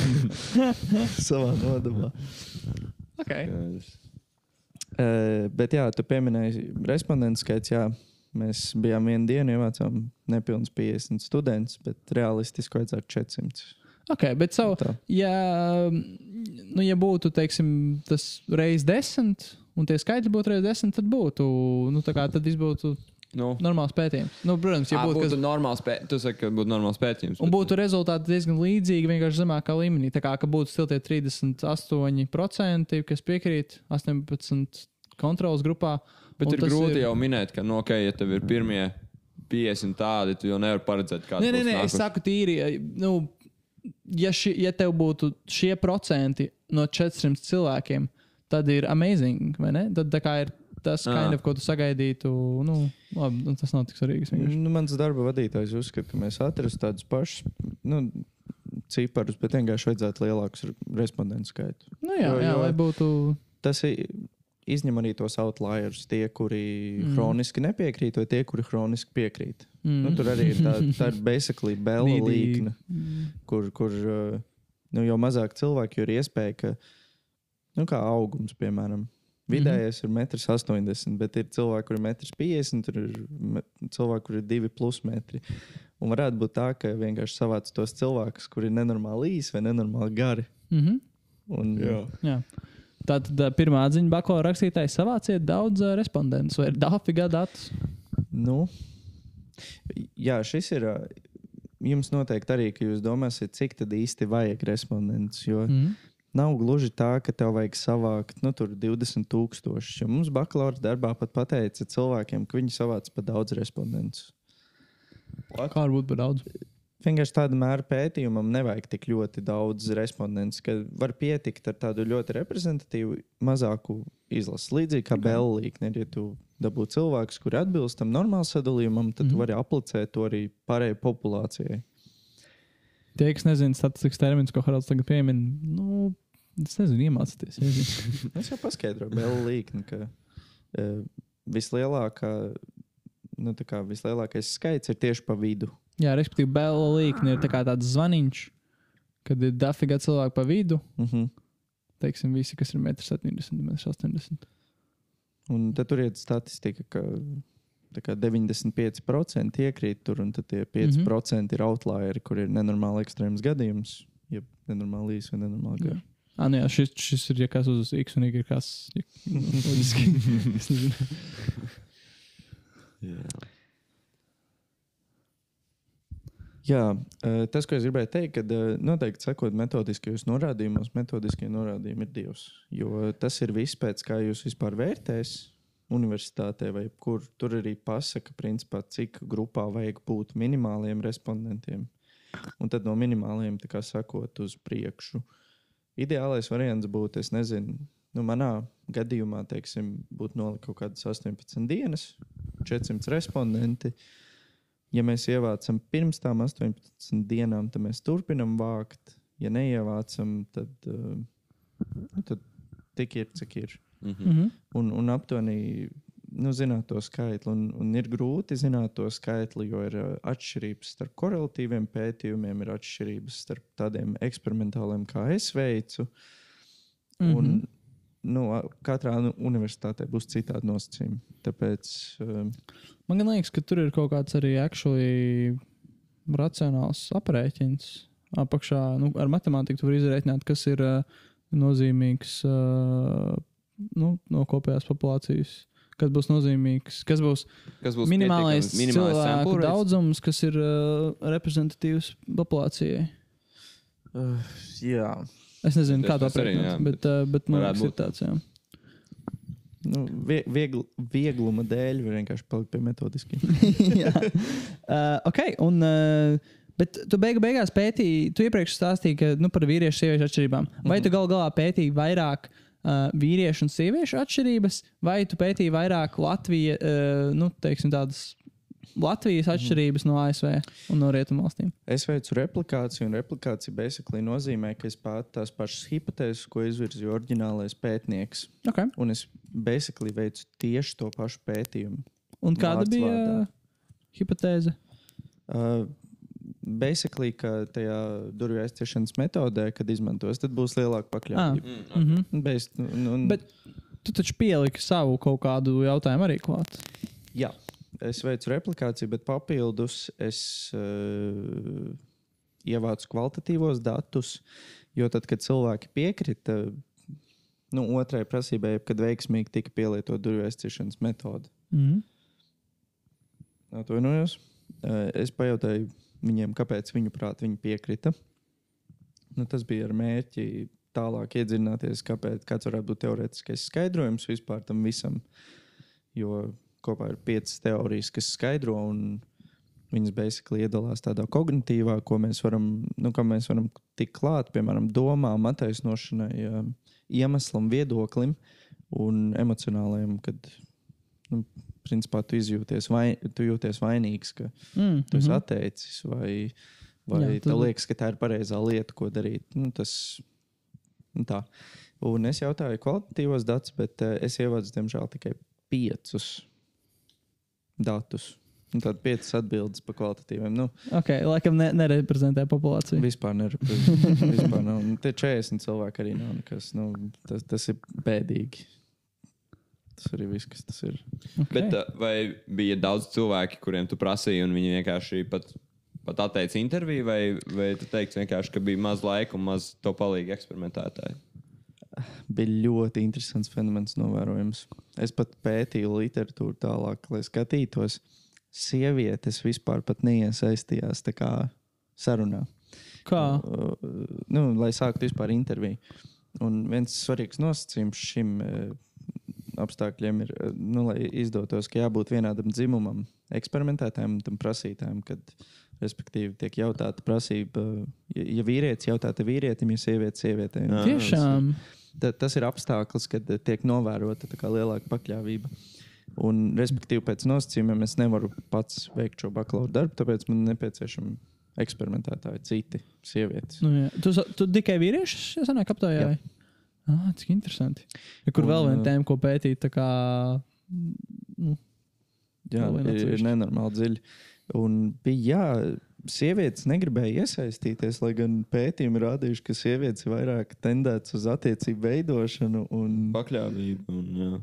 (laughs) savā nodabā. Okay. Uh, bet jā, tu pieminēji respondentu skaits. Jā, mēs bijām vienu dienu, ievācām nepilnīgi 50 studentus, bet realistiski vajadzētu 400. ok, bet. Tā. Ja, nu, ja būtu teiksim, tas reizes desmit, un tie skaitļi būtu reizes desmit, tad būtu. Nu, tā kā, tad būtu Nu, normāls pētījums. Nu, protams, ja būtu, būtu kas, normāls pētījums, tu saki, ka būtu normāls pētījums. un būtu rezultāti diezgan līdzīgi, vienkārši zemākā līmenī. Tā kā ka būtu stiltie 38%, kas piekrīt 18 kontrolas grupā. Bet un ir grūti ir- jau minēt, ka, nu, okay, ja tev ir pirmie 50 tādi, tu jau nevari paredzēt, kāda Nē, nē, nē, es saku tīri. Nu, ja, ši, ja tev būtu šie procenti no 400 cilvēkiem, tad ir amazing, vai ne? Tad tā kā ir tas, Ah. kind of, ko tu sagaidītu. Nu, labi, nu, tas nav tik svarīgi. Nu, mans darba vadītājs uzskata, ka mēs atrastu tādus pašus nu, ciparus, bet vienkārši vajadzētu lielākus respondentu skaitu. Nu, jā, Jo- jā, jo- lai būtu. Tas ir, izņem arī tos outlierus, tie, kuri Mm. mm. hroniski nepiekrīt, vai tie, kuri hroniski piekrīt. Mm. Mm. Nu, tur arī ir tā, (laughs) tā ir basically bela līkne, Mm. kur, kur uh, nu, jo mazāk cilvēku, ir iespēja, ka, nu, kā augums, piemēram, vidējais ir 1,80 m, bet ir cilvēki, kuriem ir 1,50 m, tur ir cilvēki, kuriem ir 2 plus metri. Un varētu būt tā, ka vienkārši savāc tos cilvēkus, kuri ir nenormāli īsi vai nenormāli gari. Mhm. Un, Jā. Tātad pirmā atziņa bakalaura rakstītājs savāciet daudz ā, respondentus vai ir dāfiga datus. Nu, jā, šis ir. Jums noteikti arī, ka jūs domāsiet, cik tad īsti vajag respondentus. Jo mm. Nav gluži tā, ka tev vajag savākt nu, tur 20,000. Jo mums bakalaura darbā pat pateica cilvēkiem, ka viņi savāc pa daudz respondentus. Kā varbūt par daudz? Vienkārši tāda mēra pētījumam nevajag tik ļoti daudz respondentu, ka var pietikt ar tādu ļoti reprezentatīvu, mazāku izlasi. Līdzīgi kā okay. Bēlīka, ja tu dabū cilvēkus, kuri atbilst tam normālam sadalījumam, tad mm -hmm. tu vari aplicēt to arī pārējai populācijai. Tie, kas nezina statistikas terminus, ko Haralds tagad piemin, nu, es nezinu, iemācīties. Es (laughs) (laughs) jau paskaidroju, Bēlīka, ka uh, vislielākā, nu, vislielākais skaits ir tieši pa vidu. Jā, respektīvi, Bēla līnija ir tā kā tāds zvaniņš, kad ir dafiga cilvēku pa vidu. Uh -huh. Teiksim, visi, kas ir 1,70 m, 1,80 m. Un tad tur ir statistika, ka tā kā 95% iekrīt tur, un tad tie 5% mm -hmm. ir outlieri, kur ir nenormāli ekstrēms gadījums. Ja nenormāli īsi vai nenormāli gari. Ah, nu jā, šis, šis ir ja kas uz X un Y, kas ir (laughs) loģiski. (laughs) Es nezinu. Jā, eh, tas, ko es gribēju teikt, ka noteikti sekot metodiskajos norādījumos, metodiskie norādījumi ir divs. Jo tas ir viss pēc kā jūs vispār vērtēsiet universitātē, vai kur tur arī pasaka, principā, cik grupā vajag būt minimāliem respondentiem. Un tad no minimāliem kā sakot uz priekšu. Ideālais variants būtu, es nezinu, nu, manā gadījumā, teiksim, būtu nolikt kaut kādas 18 dienas, 400 respondenti. Ja mēs ievācam pirms tam 18 dienām, tad mēs turpinām vākt. Ja neievācam, tad, nu, tad tik ir, cik ir. Mhm. Mhm. Un, un aptuveni nu, zināt to skaitli. Un, un ir grūti zināt to skaitli, jo ir uh, atšķirības starp korelatīviem pētījumiem, ir atšķirības starp tādiem eksperimentāliem, kā es veicu. Mm -hmm. Nu, a- katrā nu, universitātē būs citādi nosacījumi. Tāpēc um, Man gan liekas, ka tur ir kaut kāds arī actually racionāls aprēķins. Apakšā nu, ar matemātiku tu vari izrēķināt, kas ir uh, nozīmīgs uh, nu, no kopējās populācijas. Kas būs nozīmīgs, kas būs Kas būs minimālais minimālais cilvēku daudzums, kas ir uh, reprezentatīvs populācijai. uh, jā. Es nezinu, Tas- kā to tas arī, aprēķināt, jā, bet, uh, bet man varētu liekas, ir tāds. Jā. Nu, vie, viegl, viegluma dēļ var vienkārši palikt pie metodiski. (laughs) Jā. uh, ok, un. Uh, Bet tu beigu, beigās pētīji, tu iepriekš stāstīji ka, nu, par vīriešu un sieviešu atšķirībām. Vai tu gal galā pētīji vairāk uh, vīriešu un sieviešu atšķirības, vai tu pētīji vairāk Latvija, uh, nu, teiksim, tādas Latvijas atšķirības no ASV un no Rietumvalstīm? Es veicu replikāciju, un replikācija basically nozīmē, ka es pātu tās pašas hipotēzes, ko izvirzīja oriģinālais pētnieks. Okay. Un es basically veicu tieši to pašu pētījumu. Un kāda bija vārdā. hipotēze? Uh, basically, ka tajā durvju aizciešanas metodē, kad izmantos, tad būs lielāka pakļāvība. Mm -hmm. Mm. Bez, un, un, Bet tu taču pieliki savu kaut kādu jautājumu arī klāt. Jā, es veicu replikāciju, bet papildus es uh, ievācu kvalitatīvos datus. Jo tad, kad cilvēki piekrita nu, otrai prasībai, kad veiksmīgi tika pielietota durvju aizciešanas metode, Mm. atvainojos, uh, es pajautāju viņiem, kāpēc viņu prāt viņi piekrita. Nu, tas bija ar mērķi tālāk iedziļināties, kāpēc, kāds varētu būt teorētiskais skaidrojums vispār tam visam. Jo kopā ir piecas teorijas, kas skaidro, un viņas basically iedalās tādā kognitīvā, ko mēs varam, nu, kā mēs varam tikt klāt, piemēram, domām, attaisnošanai, um, iemeslam, viedoklim un emocionālajam, kad, nu, principā, tu izjūties, vai, tu jūties vainīgs, ka Mm. tu esi mhm. atteicis, vai, vai Jā, tev liekas, ka tā ir pareizā lieta, ko darīt. Nu, tas, nu, tā. Un es jautāju kvalitatīvos datus, bet uh, es ievācu, diemžēl, tikai piecus datus. Un tad piecas atbildes par kvalitatīviem. Nu, Ok, laikam ne, nereprezentē populāciju. vispār nereprezentē. vispār nav. Nu, Tie 40 cilvēki arī nav nekas. Nu, tas, tas ir bēdīgi. Tas arī viss, kas tas ir. Okay. Bet, uh, vai bija daudz cilvēki, kuriem tu prasīji, un viņi vienkārši pat, pat atteica interviju, vai, vai tu teiksi vienkārši, ka bija maz laika un maz to palīgi eksperimentētāji? Bija ļoti interesants fenomens novērojams. Es pat pētīju literatūru tālāk, lai skatītos. Sievietes vispār pat neiesaistījās sarunā. Kā? Uh, nu, lai sāktu vispār interviju. Un viens svarīgs nosacījums šim uh, apstākļiem ir, uh, nu, lai izdotos, ka jābūt vienādam dzimumam, eksperimentētājiem un tam prasītājiem, kad, respektīvi, tiek jautāta prasība, ja, ja vīrietis jautā vīrietim, ja sieviete sievietei. Jā. Tiešām. Ta, tas ir apstākļus, kad tiek novērota lielāka pakļāvība. Un, respektīvi, pēc nosacījumiem es nevaru pats veikt šo bakalaura darbu, tāpēc man nepieciešami eksperimentētāji, citi sievietes. Nu, jā. tu, tu tikai vīriešus sanāk aptaujā? Jā. vai? Ah, cik interesanti. Ja, kur Un, vēl viena tēma, ko pētīt, tā kā. Nu, Jā, ir, ir nenormāli dziļi. Un bija, jā, sievietes negribēja iesaistīties, lai gan pētījumi rādījuši, ka sievietes ir vairāk tendētas uz attiecību veidošanu. Un, Pakļāvība. Un, jā.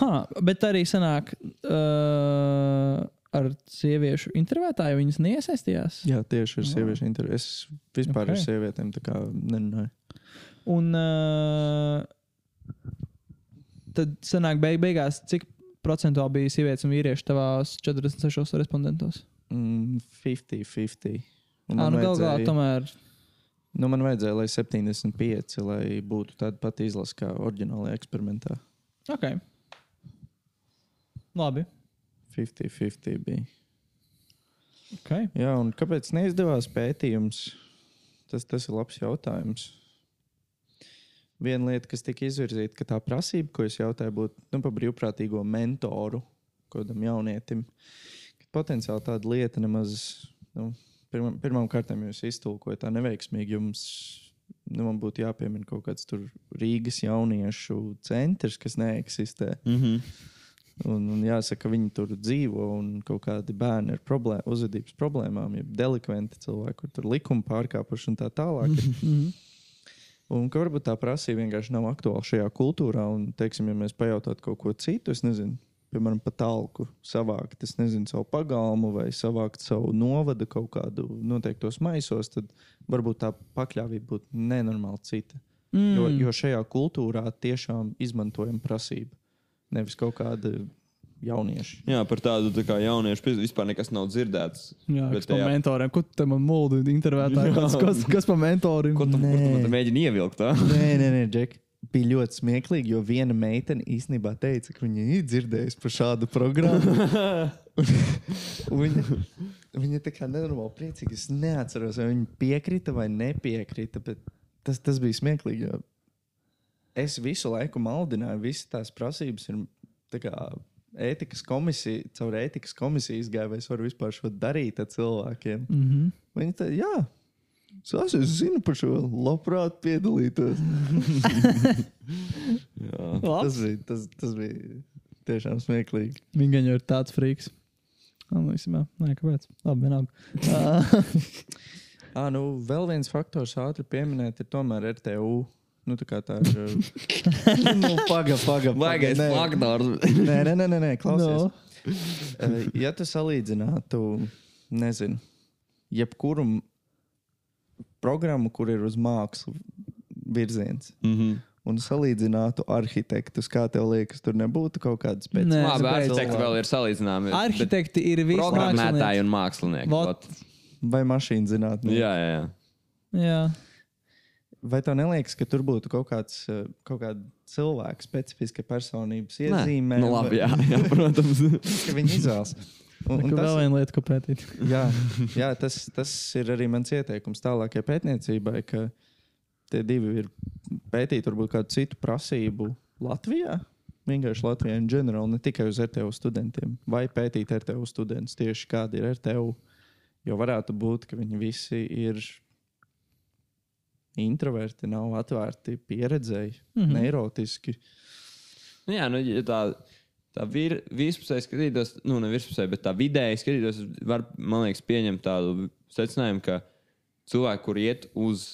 ha, bet arī sanāk. Uh, Ar sieviešu intervētāju viņas neiesaistījās. jā, tieši ar sieviešu interesi. Es vispār okay. Ok. ar sievietēm tā kā nerunāju. Un uh, tad sanāk, beig beigās, cik procentuāli bija sievietes un vīrieši tavās 46 respondentos? Mm, 50-50. Un Ah, man nu, gal galā vajadzēja- tomēr. Nu, man vajadzēja, lai 75, lai būtu tāda pati izlase kā oriģinālajā eksperimentā. Ok. Labi. 50-50 bija. Okay. Jā, un kāpēc neizdevās pētījums? Tas, tas ir labs jautājums. Viena lieta, kas tika izvirzīta, ka tā prasība, ko es jautāju, būtu nu, par brīvprātīgo mentoru kādam jaunietim. Ka potenciāli tāda lieta nemaz, nu, pirmam, pirmām kārtām jūs iztulkojat tā neveiksmīgi. Jums nu, man būtu jāpiemina kaut kāds tur Rīgas jauniešu centrs, kas neeksistē. Mm -hmm. Un, un jāsaka, ka viņi tur dzīvo un kaut kādi bērni ar problēma, uzvedības problēmām, ja delikventi cilvēki, kur tur likuma pārkāpuši un tā tālāk. ir. Un ka varbūt tā prasība vienkārši nav aktuāla šajā kultūrā. Un, teiksim, ja mēs pajautātu kaut ko citu, es nezinu, piemēram, pat talku savākt, es nezinu, savu pagalmu vai savākt savu novadu kaut kādu noteiktos maisos, tad varbūt tā pakļāvība būtu nenormāli cita. Mm. Jo, jo šajā kultūrā tiešām izmantojam prasību, nevis kaut kāda jaunieša. Jā, par tādu tā kā jauniešu vispār nekas nav dzirdēts. Jā, Bet par tajā- mentoriem. Ko tu te man muldi intervētāji? Kas, kas, kas par mentoriem? Ko tu, tu mēģini ievilkt? tā? Nē, nē, nē, Džek. Bija ļoti smieklīgi, jo viena meitene īstenībā teica, ka viņa ir dzirdējusi par šādu programmu. (laughs) Viņa, viņa tā kā nenormāli priecīga. Es neatceros, vai viņa piekrita vai nepiekrita, bet tas, tas bija smieklīgi. Jo es visu laiku maldināju, visas tās prasības ir tā kā ētikas komisija, caur ētikas komisiju izgāju, vai es varu vispār šo darīt ar cilvēkiem. Mm -hmm. Viņa teica, jā, es, zinu par šo, labprāt piedalītos. (laughs) Tas bija, tas, tas bija tiešām smieklīgi. Viņa jau ir tāds friks. Nu, īstenībā, nē, kāpēc? Labi, vienalga. (laughs) Ā, nu, vēl viens faktors ātri pieminēt, ir tomēr RTU. Nu, tā kā tā ir. (laughs) nu, paga, paga, Baigais nē. faktors. Nē, nē, nē, nē, nē klausies. No. Ja tu salīdzinātu, nezinu, jebkuru programmu, kur ir uz mākslu virziens, Mhm. un salīdzinātu arhitektus, kā tev liekas, tur nebūtu kaut kādas Nē. speciālas. Labi, arhitekti vēl ir salīdzināmi. Arhitekti ir visi Programmētāji un mākslinieki. Vot. Vai mašīna zinātnē? Jā, jā, jā. Jā. Vai tev neliekas, ka tur būtu kaut kāds eh, kaut kāda cilvēka specifiska personības Nē. iezīme? Nu, labi, jā, jā (laughs) protams. ka viņi izvēlas. Un, un Un vēl tas, viena lieta, ko pētīt. (laughs) jā, jā tas, tas ir arī mans ieteikums tālākajai pētniecībai, ka tie divi ir pētīt varbūt kādu citu prasību Latvijā. Vienkārši Latvijā in general, ne tikai uz RTU studentiem, vai pētīt RTU studentus tieši kādi ir RTU. Jo varētu būt, ka viņi visi ir introverti, nav atvērti, pieredzēji, mm. -hmm. neirotiski. Nu, jā, nu, ja tā, tā vir, virspusēji skatītos, nu, ne virspusēji, bet tā vidēji skatītos, var, man liekas, pieņemt tādu secinājumu, ka cilvēki, kur iet uz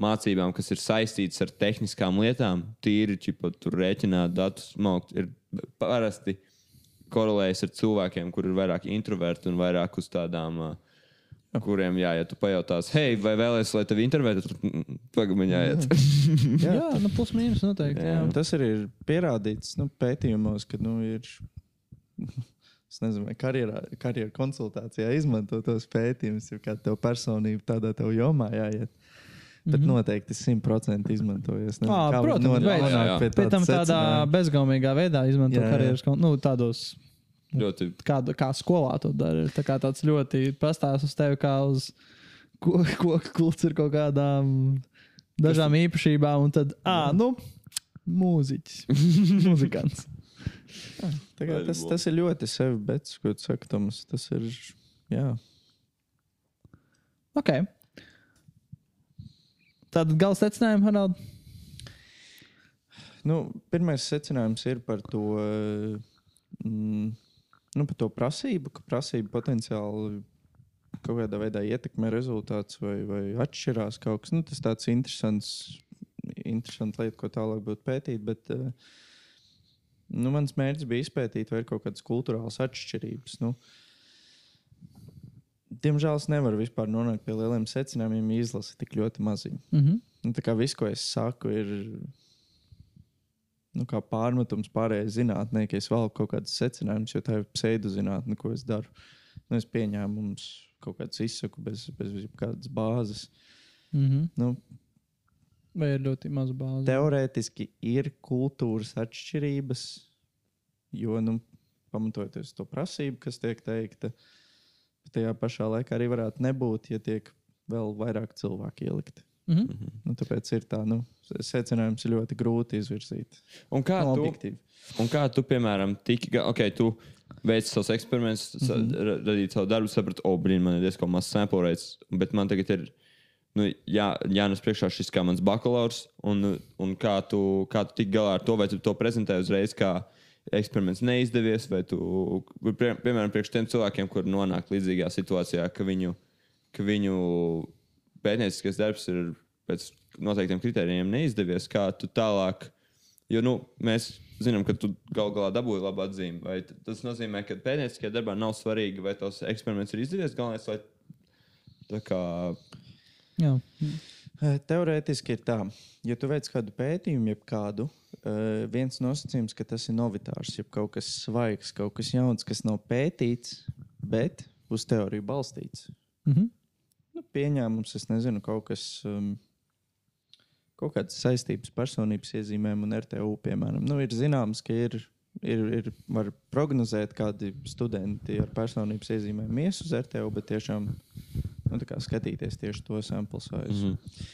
mācībām, kas ir saistītas ar tehniskām lietām, tīri čipa, tur rēķināt datus, maukt, ir parasti korelējas ar cilvēkiem, kur ir vairāk introverti un vairāk uz tādām. Uh, kuriem, jā, ja tu pajautās, hei, vai vēlēsies, lai tevi intervētu, tad pagaidi, jāiet. (laughs) Jā, jā nu, plus mīnus noteikti. Jā. Un Tas arī ir pierādīts nu, pētījumos, ka nu, ir. (laughs) Es nezinu, vai karjerā, karjeras konsultācijā izmanto tos pētījumus, ir kā tev personība tādā tev jomā jāiet. Bet mm -hmm. noteikti simtprocentīgi izmantojas. Protams. Jā, jā. Pēc tam tādā bezgaumīgā veidā izmanto Jā, jā. karjeras kon- nu, tādos. Ļoti Kā, kā skolā to dara. Ir tā kā tāds ļoti pastāsts uz tevi, kā uz ko- koku kults ar kaut kādām dažām īpašībām, un tad, ah, nu, mūziķis, (laughs) muzikants. Tā kā Tas, tas ir ļoti sevi, bet, ko tu saki, Tomas, tas ir. Jā. Ok. Tātad gala secinājumi, Harald. Nu, pirmais secinājums ir par to, mm, nu, par to prasību, ka prasība potenciāli kaut kādā veidā ietekmē rezultātus vai, vai atšķirās kaut kas. Nu, tas tāds interesants, interesants lieta, ko tālāk būtu pētīt. Bet, eh, nu, mans mērķis bija izpētīt, vai ir kaut kādas kultūrālas atšķirības. Nu, Diemžēl es nevaru vispār nonākt pie lieliem secinājumiem, ir tik ļoti maziņa. Mm -hmm. Nu, tā kā viss, ko es saku, ir nu, kā pārmetums pārējai zinātnē, ka es vēl kaut kādus secinājumus, jo tā ir pseidozinātne, ko es daru. Nu, es pieņēmu mums kaut kādas izsaku bez, bez kādas bāzes. Mm -hmm. Nu, Vai ir ļoti maz bāzi? teorētiski ir kultūras atšķirības, jo, nu, pamatojoties to prasību, kas tiek teikta, tajā pašā laikā arī varētu nebūt, ja tiek vēl vairāk cilvēku ielikti. Mm -hmm. Nu, tāpēc ir tā, nu, secinājums ir ļoti grūti izvirzīt. Un kā, Nu, tu, objektīvi. un kā tu, piemēram, tiki, ok, tu veici savus eksperimentus, mm. -hmm. radīji savu darbu, saprati, o, brīn, man ir diezgan maz sample rates, bet man tagad ir nu, jā, jānes priekšā šis kā mans bakalaurs, un, un kā tu, kā tu tik galā ar to, vai tu to prezentēji uzreiz kā eksperiments neizdevies, vai tu, pie, piemēram, priekš tiem cilvēkiem, kur nonāk līdzīgā situācijā, ka viņu, ka viņu pētnieciskais darbs ir pēc noteiktiem kritērijiem neizdevies, kā tu tālāk. Jo nu, mēs zinām, ka tu gal galā dabūji labu atzīmi. Vai tas nozīmē, ka pētnieciskajā darbā nav svarīgi, vai tos eksperiments ir izdevies. Galvenais, lai tā kā. Jā. Eh, Teorētiski ir tā, ja tu veic kādu pētījumu, jeb kādu, eh, viens nosacījums, ka tas ir novitārs, jeb kaut kas svaigs, kaut kas jauns, kas nav pētīts, bet uz teoriju balstīts. Mhm. Nu, pieņēmums, es nezinu, kaut kas. Um, Kaut kādas saistības personības iezīmēm un RTU, piemēram, nu, ir zināms, ka ir, ir, ir var prognozēt, kādi studenti ar personības iezīmēm ies uz RTU, bet tiešām nu, skatīties tieši to sample size. Mhm.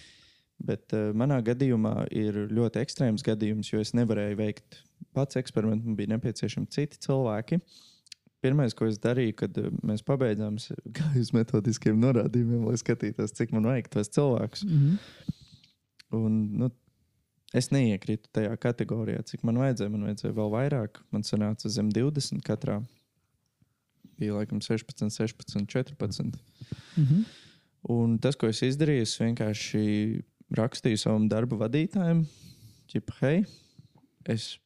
Bet uh, manā gadījumā ir ļoti ekstrēms gadījums, jo es nevarēju veikt pats eksperimentu, man bija nepieciešami citi cilvēki. Pirmais, ko es darīju, kad uh, mēs pabeidzām uz (laughs) metodiskiem norādījumiem, lai skatītos, cik man vajag tos cilvēkus. Mhm. Un, nu, es neiekrītu tajā kategorijā, cik man vajadzēja. Man vajadzēja vēl vairāk. Man sanāca zem 20 katrā. Bija laikam 16, 16, 14. Mhm. Un tas, ko es izdarīju, es vienkārši rakstīju savam darba vadītājam, ķip, hei, es,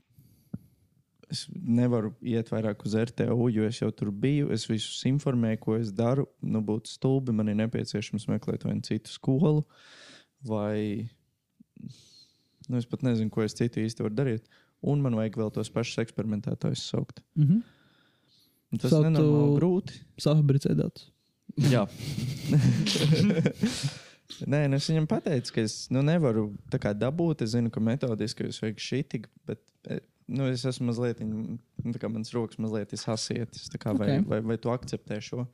es nevaru iet vairāk uz RTU, jo es jau tur biju. Es visus informēju, ko es daru. Nu, būtu stulbi, man ir nepieciešams meklēt vai nu citu skolu, vai nu, es pat nezinu, ko es citu īsti varu darīt. Un man vajag vēl tos pašus eksperimentētājus saukt. Mhm. Un tas ir grūti. Safabricēt datus. (laughs) Jā. Nē, nu es viņam pateicu, ka es nu, nevaru tā kā dabūt. Es zinu, ka metodiski jūs vajag šī tik, bet eh, nu, es esmu mazliet, nu, mans rokas mazliet sasietas. kā, Vai, Ok. vai, vai tu akceptē šo?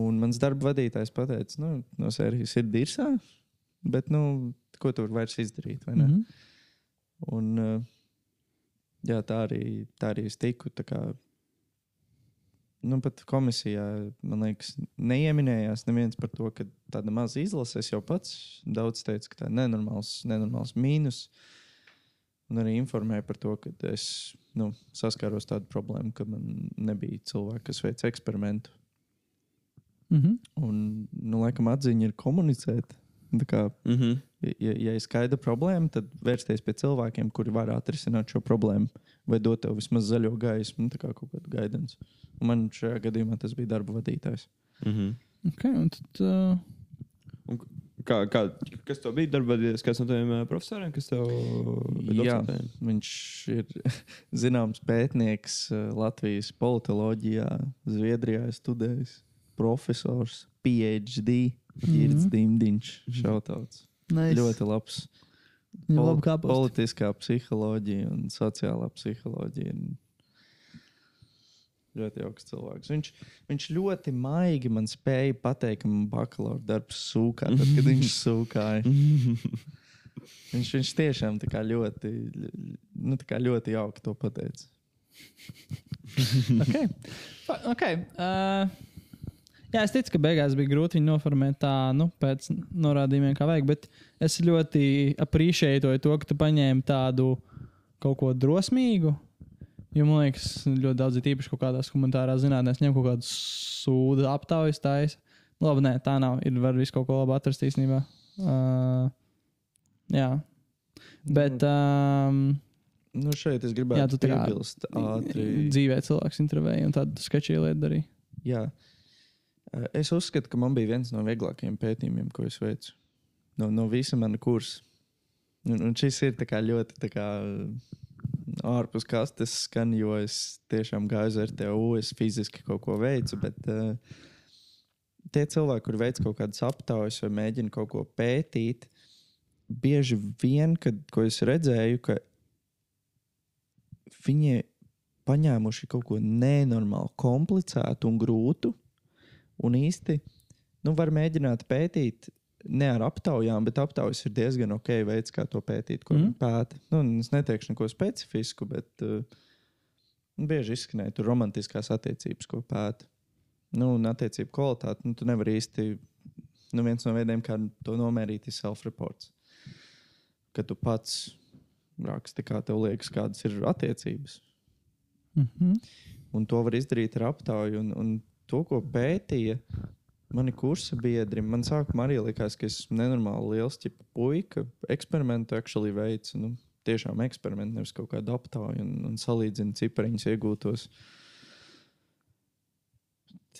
Un mans darba vadītājs pateica, nu, no sērijas ir dirsā, bet nu, ko tu vari vairs izdarīt? vai ne? Mhm. Un, eh, jā, tā arī, tā arī es tiku. Kā, nu, pat komisijā, man liekas, neieminējās neviens par to, ka tāda maza izlase. Jau pats daudz teicu, ka tā ir nenormāls, nenormāls mīnus. Un arī informēju par to, ka es nu, saskāros tādu problēmu, ka man nebija cilvēki, kas veic eksperimentu. Mhm. Un, nu, laikam, atziņa ir komunicēt. Tā kā Mhm. Ja, ja ir skaidra problēma, tad vērsties pie cilvēkiem, kuri var atrisināt šo problēmu, vai dot tev vismaz zaļo gaismu, tā kā kaut kādu gaidījumu. Man šajā gadījumā tas bija darba vadītājs. Mhm. Ok, un tad. Uh, Kā, kā, kas tev bija darbs, kas no tiem profesoriem, kas tev bija? Viņš ir (laughs) zināms pētnieks Latvijas politoloģijā, Zviedrijā ir studējis, profesors, PhD, Girds Mhm. Dimdiņš, šautauts. nice. Ļoti labs. Pol-. Politiskā psiholoģija un sociālā psiholoģija. un Ļoti jauks cilvēks. Viņš, viņš ļoti maigi man spēja pateikt, ka man bakalaura darbs sūkā, tad, kad viņš (laughs) sūkāja. Viņš, viņš tiešām ļoti, nu, ļoti jauki to pateica. okay. Okay. Uh, jā, es ticu, ka beigās bija grūti viņu noformēt tā, nu, pēc norādījumiem, kā vajag. Bet es ļoti aprīšēju to, ka tu paņēmi tādu kaut ko drosmīgu. Jo man liekas, ļoti daudz ir īpaši kaut kādās humanitārās zinātnēs, ņem kaut kādu sūdu aptaujas taisa. Labi, nē, tā nav. Ir var visu kaut ko labu atrast īstenībā. Uh, jā. Bet um, Nu, šeit es Jā, gribētu tu tā kā piebilst ātri. dzīvē cilvēks intervēja un tādu sketčiju lietu darīja. Jā. Eh, Es uzskatu, ka man bija viens no vieglākajiem pētījumiem, ko es veicu. No, no visa mana kursa. Un, un šis ir kā ļoti kā, ārpus kastes skan, jo es tiešām gāju uz RTU, es fiziski kaut ko veicu. Bet uh, tie cilvēki, kur veic kaut kādas aptaujas vai mēģina kaut ko pētīt, bieži vien, kad es redzēju, ka viņi paņēmuši kaut ko nenormāli komplicētu un grūtu. Un īsti nu, var mēģināt pētīt ne ar aptaujām, bet aptaujas ir diezgan ok veids, kā to pētīt, ko mm. pēta. Nu, es neteikšu neko specifisku, bet uh, bieži izskanēja tur romantiskās attiecības, ko pēta. Nu, un attiecību kvalitāti nu, tu nevari īsti. Nu, viens no veidiem, kā to nomērīt, ir self-reports. Kad tu pats raksti, kā tev liekas, kādas ir attiecības. Mhm. Un to var izdarīt ar aptauju. Un, un to, ko pētīja mani kursa biedri, man sākumā arī likās, ka es esmu nenormāli liels ķipa puika. Eksperimentu actually veicu. Nu, tiešām eksperimentu, nevis kaut kādu aptauju un, un salīdzinu cipariņus iegūtos.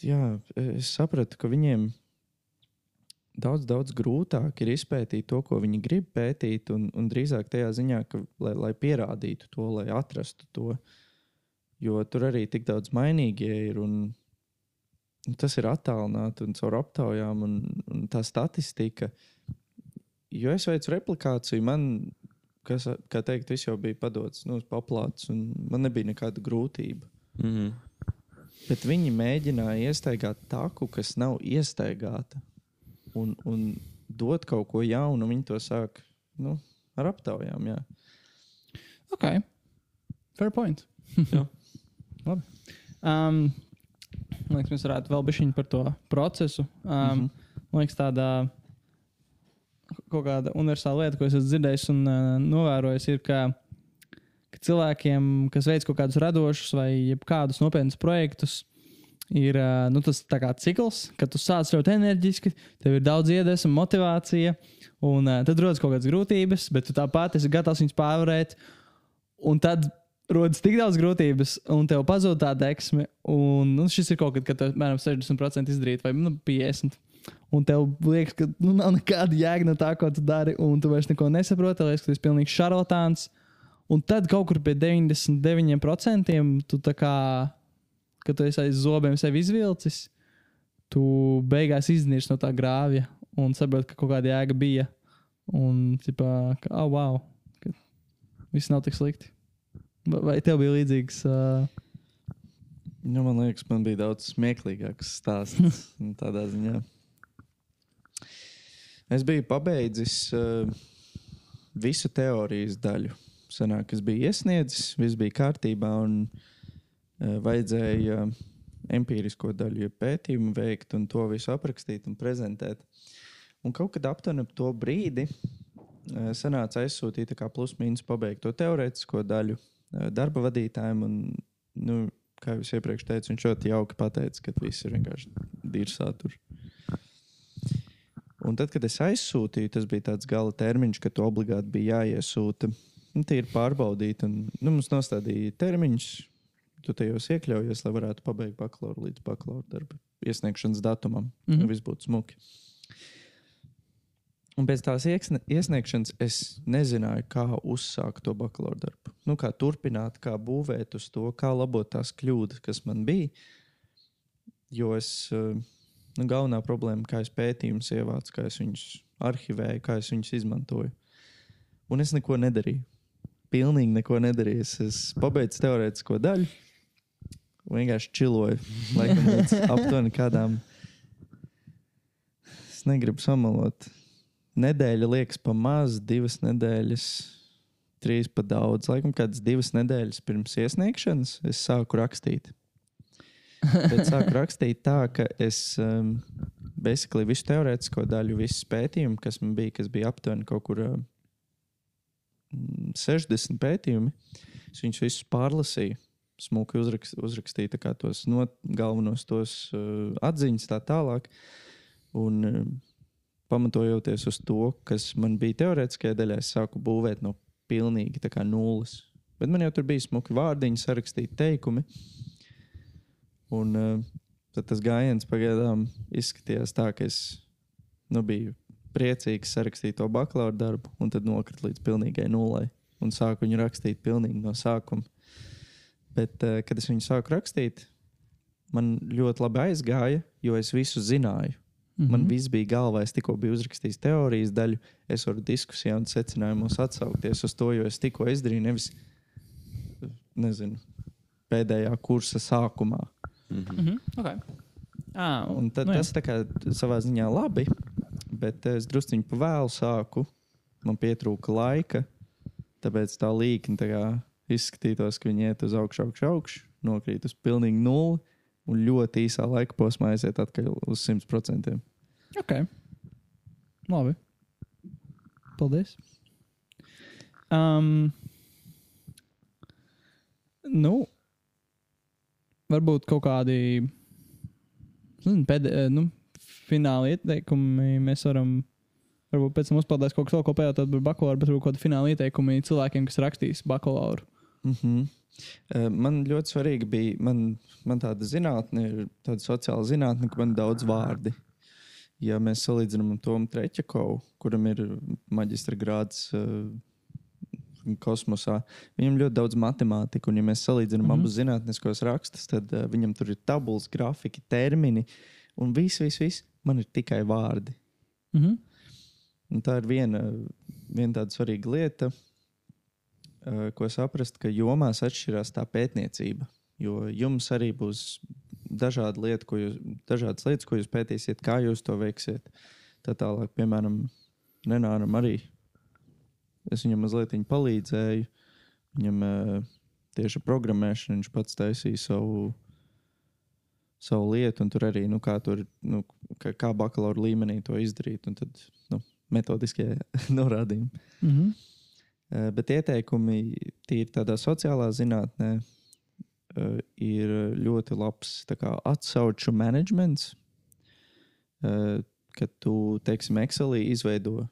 Jā, es sapratu, ka viņiem daudz, daudz grūtāk ir izpētīt to, ko viņi grib pētīt, un, un drīzāk tajā ziņā, ka, lai, lai pierādītu to, lai atrastu to. Jo tur arī tik daudz mainīgie ir, un tas ir attālināti un caur aptaujām, un, un tā statistika. Jo es veicu replikāciju, man, kas, kā teikt, viss jau bija padots, nu, paplāts, un man nebija nekāda grūtība. Mm -hmm. Bet viņi mēģināja iestaigāt taku, kas nav iestaigāta, un, un dot kaut ko jaunu. Viņi to sāk nu, ar aptaujām. Jā. Ok. Fair point. (laughs) Labi. Um, man liekas, mēs varētu vēl bišķiņu par to procesu. Um, mm -hmm. Man liekas, tāda kaut kāda universāla lieta, ko es esmu dzirdējis un uh, novērojis, ir, ka, ka cilvēkiem, kas veic kaut kādus radošus vai kādus nopietnus projektus, ir uh, nu, tas cikls, kad tu sāc ļoti enerģiski, tev ir daudz iedvesmas, motivācija, un uh, tad rodas kaut kādas grūtības, bet tu tāpat esi gatavs viņus pārvarēt. Un tad rodas tik daudz grūtības, un tev pazūd tā deksme. Un nu, šis ir kaut kad, kad tu apmēram 60% izdarīt, vai nu, 50%. Un tev liekas, ka nu, nav nekāda jēga no tā, ko tu dari, un tu vairs neko nesaproti. Liekas, ka tu esi pilnīgs šarlatāns. Un tad kaut kur pie 99% tu tā kā, kad tu esi aiz zobiem sevi izvilcis, tu beigās iznīrs no tā grāvja un saproti, ka kaut kāda jēga bija. Un, tipā, ka, oh, wow, ka viss nav tik slikti. Vai- tev bija līdzīgs? Uh, Nu, man liekas, man bija daudz smieklīgāks stāsts (laughs) tādā ziņā. Es biju pabeidzis uh, visu teorijas daļu. Senāk es biju iesniedzis, viss bija kārtībā, un uh, vajadzēja uh, empirisko daļu, ja pētījumu veikt un to visu aprakstīt un prezentēt. Un kaut kad aptuveni ap to brīdi uh, sanāca aizsūtīt plus-mínus pabeigto teorētisko daļu darba vadītājiem. Un, nu, kā jau es iepriekš teicu, viņš ļoti jauki pateica, ka viss ir vienkārši dirzā tur. Un tad, kad es aizsūtīju, tas bija tāds gala termiņš, ka tu obligāti bija jāiesūta. Nu, tie ir pārbaudīti. Un, nu, mums nostādīja termiņus, tu tajos iekļaujies, lai varētu pabeigt bakalaura līdz bakalaura darba iesniegšanas datumam. Mm. -hmm. Viss būtu smuki. Un pēc tās iesniegšanas es nezināju, kā uzsākt to bakalaura darbu. Nu, kā turpināt, kā būvēt uz to, kā labot tās kļūdas, kas man bija. Jo es, eh, nu, galvenā problēma, kā es pētījumus ievācu, kā es viņus arhivēju, kā es viņus izmantoju. Un es neko nedarīju. Pilnīgi neko nedarīju. Es, es pabeidzu teorētisko daļu. Vienkārši čiloju. Laikam līdz (laughs) aptuveni kādām. Es negribu samalot. Nedēļa liekas pa maz, divas nedēļas, trīs pa daudz. Laikam kādas divas nedēļas pirms iesniegšanas es sāku rakstīt. Bet sāku rakstīt tā, ka es um, basically visu teorētisko daļu, visu pētījumu, kas man bija, kas bija aptuveni kaut kur um, 60 pētījumi, es viņus visus pārlasīju. Smuki uzrakst, kā tos not, galvenos tos uh, atziņas, tā tālāk. Un, uh, pamatojoties uz to, kas man bija teorētiskajā daļā, es sāku būvēt no pilnīgi nulles. Bet man jau tur bija smuki vārdiņi, sarakstīti teikumi. Un uh, tad tas gājiens pagaidām izskatījās tā, ka es nu, biju priecīgs sarakstīt to bakalaura darbu, un tad nokritu līdz pilnīgai nulai. Un sāku viņu rakstīt pilnīgi no sākuma. Bet, uh, kad es viņu sāku rakstīt, man ļoti labi aizgāja, jo es visu zināju. Mhm. Man viss bija galvā, es tikko biju uzrakstījis teorijas daļu. Es varu diskusijā un secinājumos atsaukties uz to, jo es tikko izdarīju, nevis nezinu, pēdējā kursa sākumā. Mhm. Okay. Ah, Un tad, nu tas kā savā ziņā labi, bet es druskuļi pa vēlu sāku. Man pietrūka laika, tāpēc tā līkne tā izskatītos, ka viņi iet uz augšu, augšu, augšu, nokrīt uz pilnīgi nulli un ļoti īsā laika posmā aiziet atpakaļ uz 100%. Ok. Labi. Paldies. Um, nu, varbūt kaut kādi zinu, pēdē, nu, fināla ieteikumi mēs varam. Varbūt pēc tam uzpildīs kaut kas vēl, ko pajautāt par bakalauru, bet varbūt kaut kādi fināla ieteikumi cilvēkiem, kas rakstīs bakalauru. Mm -hmm. Man ļoti svarīgi bija, man, man tāda zinātne, ir tāda sociāla zinātne, ka man ir daudz vārdi. Ja mēs salīdzinām ar Tomu Treķakovu, kuram ir maģistra grāds uh, kosmosā, viņam ļoti daudz matemātika, un ja mēs salīdzinām mm. -hmm. abus zinātniskos rakstus, tad uh, viņam tur ir tabulas, grafiki, termini, un viss, viss, viss, man ir tikai vārdi. Mm -hmm. Un tā ir viena, viena tāda svarīga lieta, uh, ko saprast, ka jomās atšķirās tā pētniecība. Jo jums arī būs dažādi lieta, ko jūs, dažādas lietas, ko jūs pētīsiet, kā jūs to veiksiet. Tā tālāk, piemēram, Renāram arī. Es viņam mazliet palīdzēju. Viņam uh, tieši ar programmēšanu viņš pats taisīja savu, savu lietu, un tur arī, nu, kā, tur, nu, kā, kā bakalaura līmenī to izdarīt. Un tad, nu, metodiskie (laughs) norādījumi. Mm -hmm. Bet ieteikumi tīri tādā sociālā zinātnē ir ļoti labs kā, atsauču menedžments. Uh, kad tu, teiksim, Excelī izveido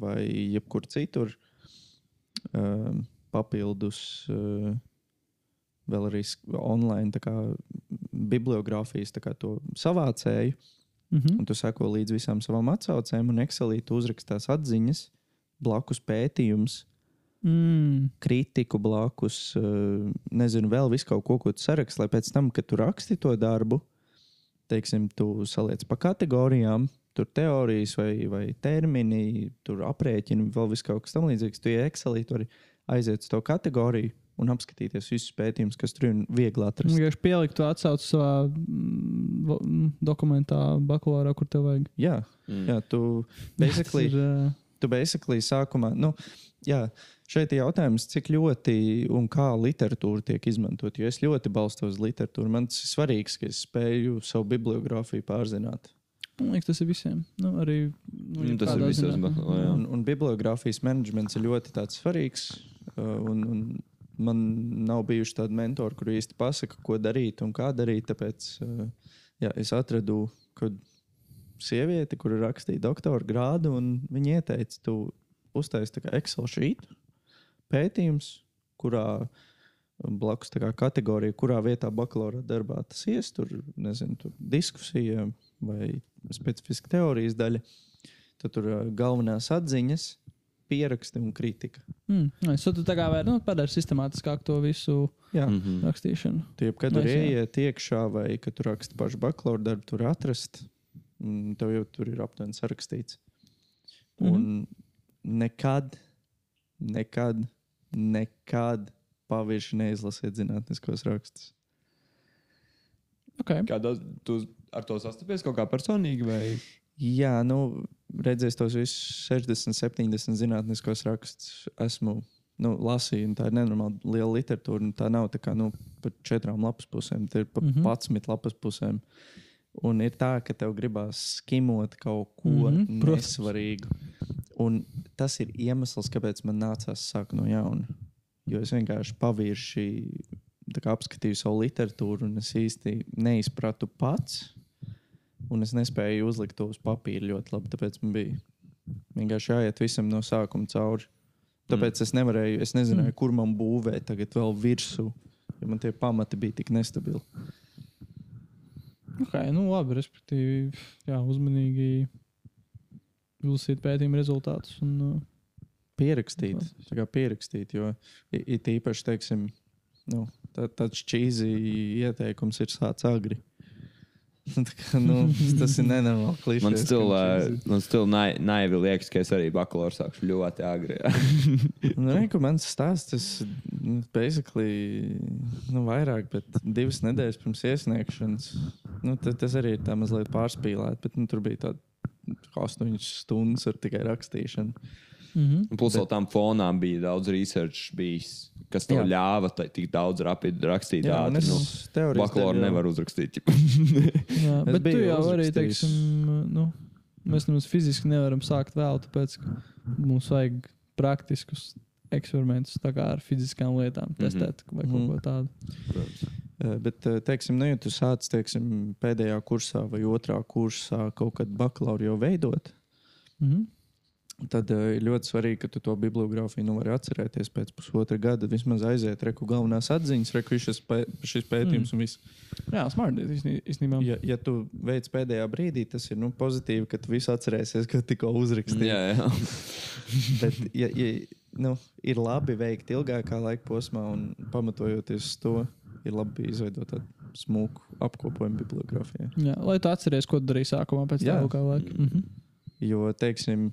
vai jebkur citur uh, papildus vēl arī online kā, bibliogrāfijas kā, to savācēju. Mm -hmm. un tu seko līdz visām savām atsaucēm, un Excelī tu uzrakstās atziņas, blakus pētījums, mm. kritiku blakus, eh, nezinu, vēl visu kaut ko, ko tu saraksti, lai pēc tam, kad tu raksti to darbu, teiksim, tu saliec pa kategorijām. Tur teorijas vai, vai termini, tur aprēķini, vēl viss kaut kas tamlīdzīgs. Tu ja Excelī vari aiziet uz to kategoriju un apskatīties visus pētījumus, kas tur ir un viegli atrast. Vienkārši pielikt to atsauci savā mm, mm, dokumentā, bakalaurā, kur tev vajag. Jā, Mm. jā tu (laughs) Tas basically ir, uh, tu basically sākumā, nu, jā, šeit ir jautājums, cik ļoti un kā literatūra tiek izmantot. Jo es ļoti balstos uz literatūru. Man tas ir svarīgs, ka es spēju savu bibliogrāfiju pārzināt. man liekas, tas ir visiem. Nu, arī, nu, Nu, tas ir bakalaurā. Un, un bibliogrāfijas menedžments ir ļoti tāds svarīgs. uh, Un, un man nav bijuši tādi mentori, kuri īsti pasaka, ko darīt un kā darīt. Tāpēc uh, jā, es atradu, kad sievieti, kur rakstīja doktora grādu, un viņa ieteica, tu uztaisīji tā kā Excel sheet pētījums, kurā blakus tā kā kategorija, kurā vietā bakalaura darbā tas ies, tur, nezinu, tur diskusija vai specifiska teorijas daļa. Tad tur galvenās atziņas, pieraksti un kritika. Mm, es tu tā kā vēl nu, padari sistemātiskāk to visu Jā, mm. Mhm. rakstīšanu. Tie, kad tur ieiet iekšā, vai kad tu raksti pašu bakalaura darbu, tur atrast, tev jau tur ir aptuveni sarakstīts. Mhm. Un nekad, nekad, nekad pavirši neizlasiet zinātniskos rakstus. Okay. Kādā tu ar to sastapies kaut kā personīgi? Vai? Jā, nu, redzēs tos visus 60, 70 zinātniskos rakstus. Esmu nu, lasījis, un tā ir nenormāli liela literatūra. Tā nav tā kā nu, par četrām lapas pusēm, tā ir pa Mhm. 11 lapas pusēm. Un ir tā, ka tev gribās skimot kaut ko mm -hmm, nesvarīgu. Un tas ir iemesls, kāpēc man nācās sākt no jauna. Jo es vienkārši pavirši apskatīju savu literatūru, un es īsti neizpratu pats. Un es nespēju uzlikt to uz papīra ļoti labi. Tāpēc man bija vienkārši jāiet visam no sākuma cauri. Tāpēc mm. es nevarēju, es nezināju, mm. kur man būvēt tagad vēl virsū, jo man tie pamati bija tik nestabili. Okay, nu, labi, respektīvi, jā, uzmanīgi izlasīt pētījuma rezultātus. Un, uh, Pierakstīt, tā kā pierakstīt, jo it īpaši, teiksim, nu, tā, tāds čīzi ieteikums ir sāc agri. (laughs) Tā kā, nu, tas ir nenormāli klišejs. Man ka stil, cheesy. uh, man stil nai- naivi liekas, ka es arī bakalaura sākšu ļoti agri. (laughs) Nu, ko mans (laughs) stāsts, tas nu, basically, nu, vairāk, bet divas nedēļas pirms iesniegšanas. Nu, ta- tas arī ir tā mazliet pārspīlēt, bet nu, tur bija tāda astoņas stundas ar tikai rakstīšanu. mm -hmm. Un Plus, vēl tam fonām bija daudz research, bijis, kas tev Jā. ļāva tā, tik daudz rapidi rakstīt. Jā, ātri, nu, teorijas Bakalaura nevar uzrakstīt. (laughs) Jā, bet tu jau arī, teiksim, nu, mēs nemaz fiziski nevaram sākt vēl, tāpēc mums vajag praktiskus eksperimentus tā kā ar fiziskām lietām testēt vai kaut Mhm. ko tādu. Uh, bet, teiksim, nu, ja tu sāc teiksim, pēdējā kursā vai otrā kursā kaut kādu bakalauru jau veidot, Mhm. tad uh, ir ļoti svarīgi, ka tu to bibliogrāfiju nu, vari atcerēties pēc pusotra gada. Vismaz aiziet, reku galvenās atziņas, reku šis, pē, šis pētījums mm. un viss. Jā, smart. īsnī- Īstenībā. Ja, ja tu veic pēdējā brīdī, tas ir nu, pozitīvi, ka tu visu atcerēsies, ka tikko uzrakstīji. Jā, jā. (laughs) Bet, ja, ja, nu, ir labi veikt ilgākā laika posmā, un pamatojoties uz to, ir labi izveidot tādu smuku apkopojumu bibliogrāfijā. Jā, lai tu atceries, ko darīji sākumā pēc tam kā laika. Mhm. Jo, teiksim,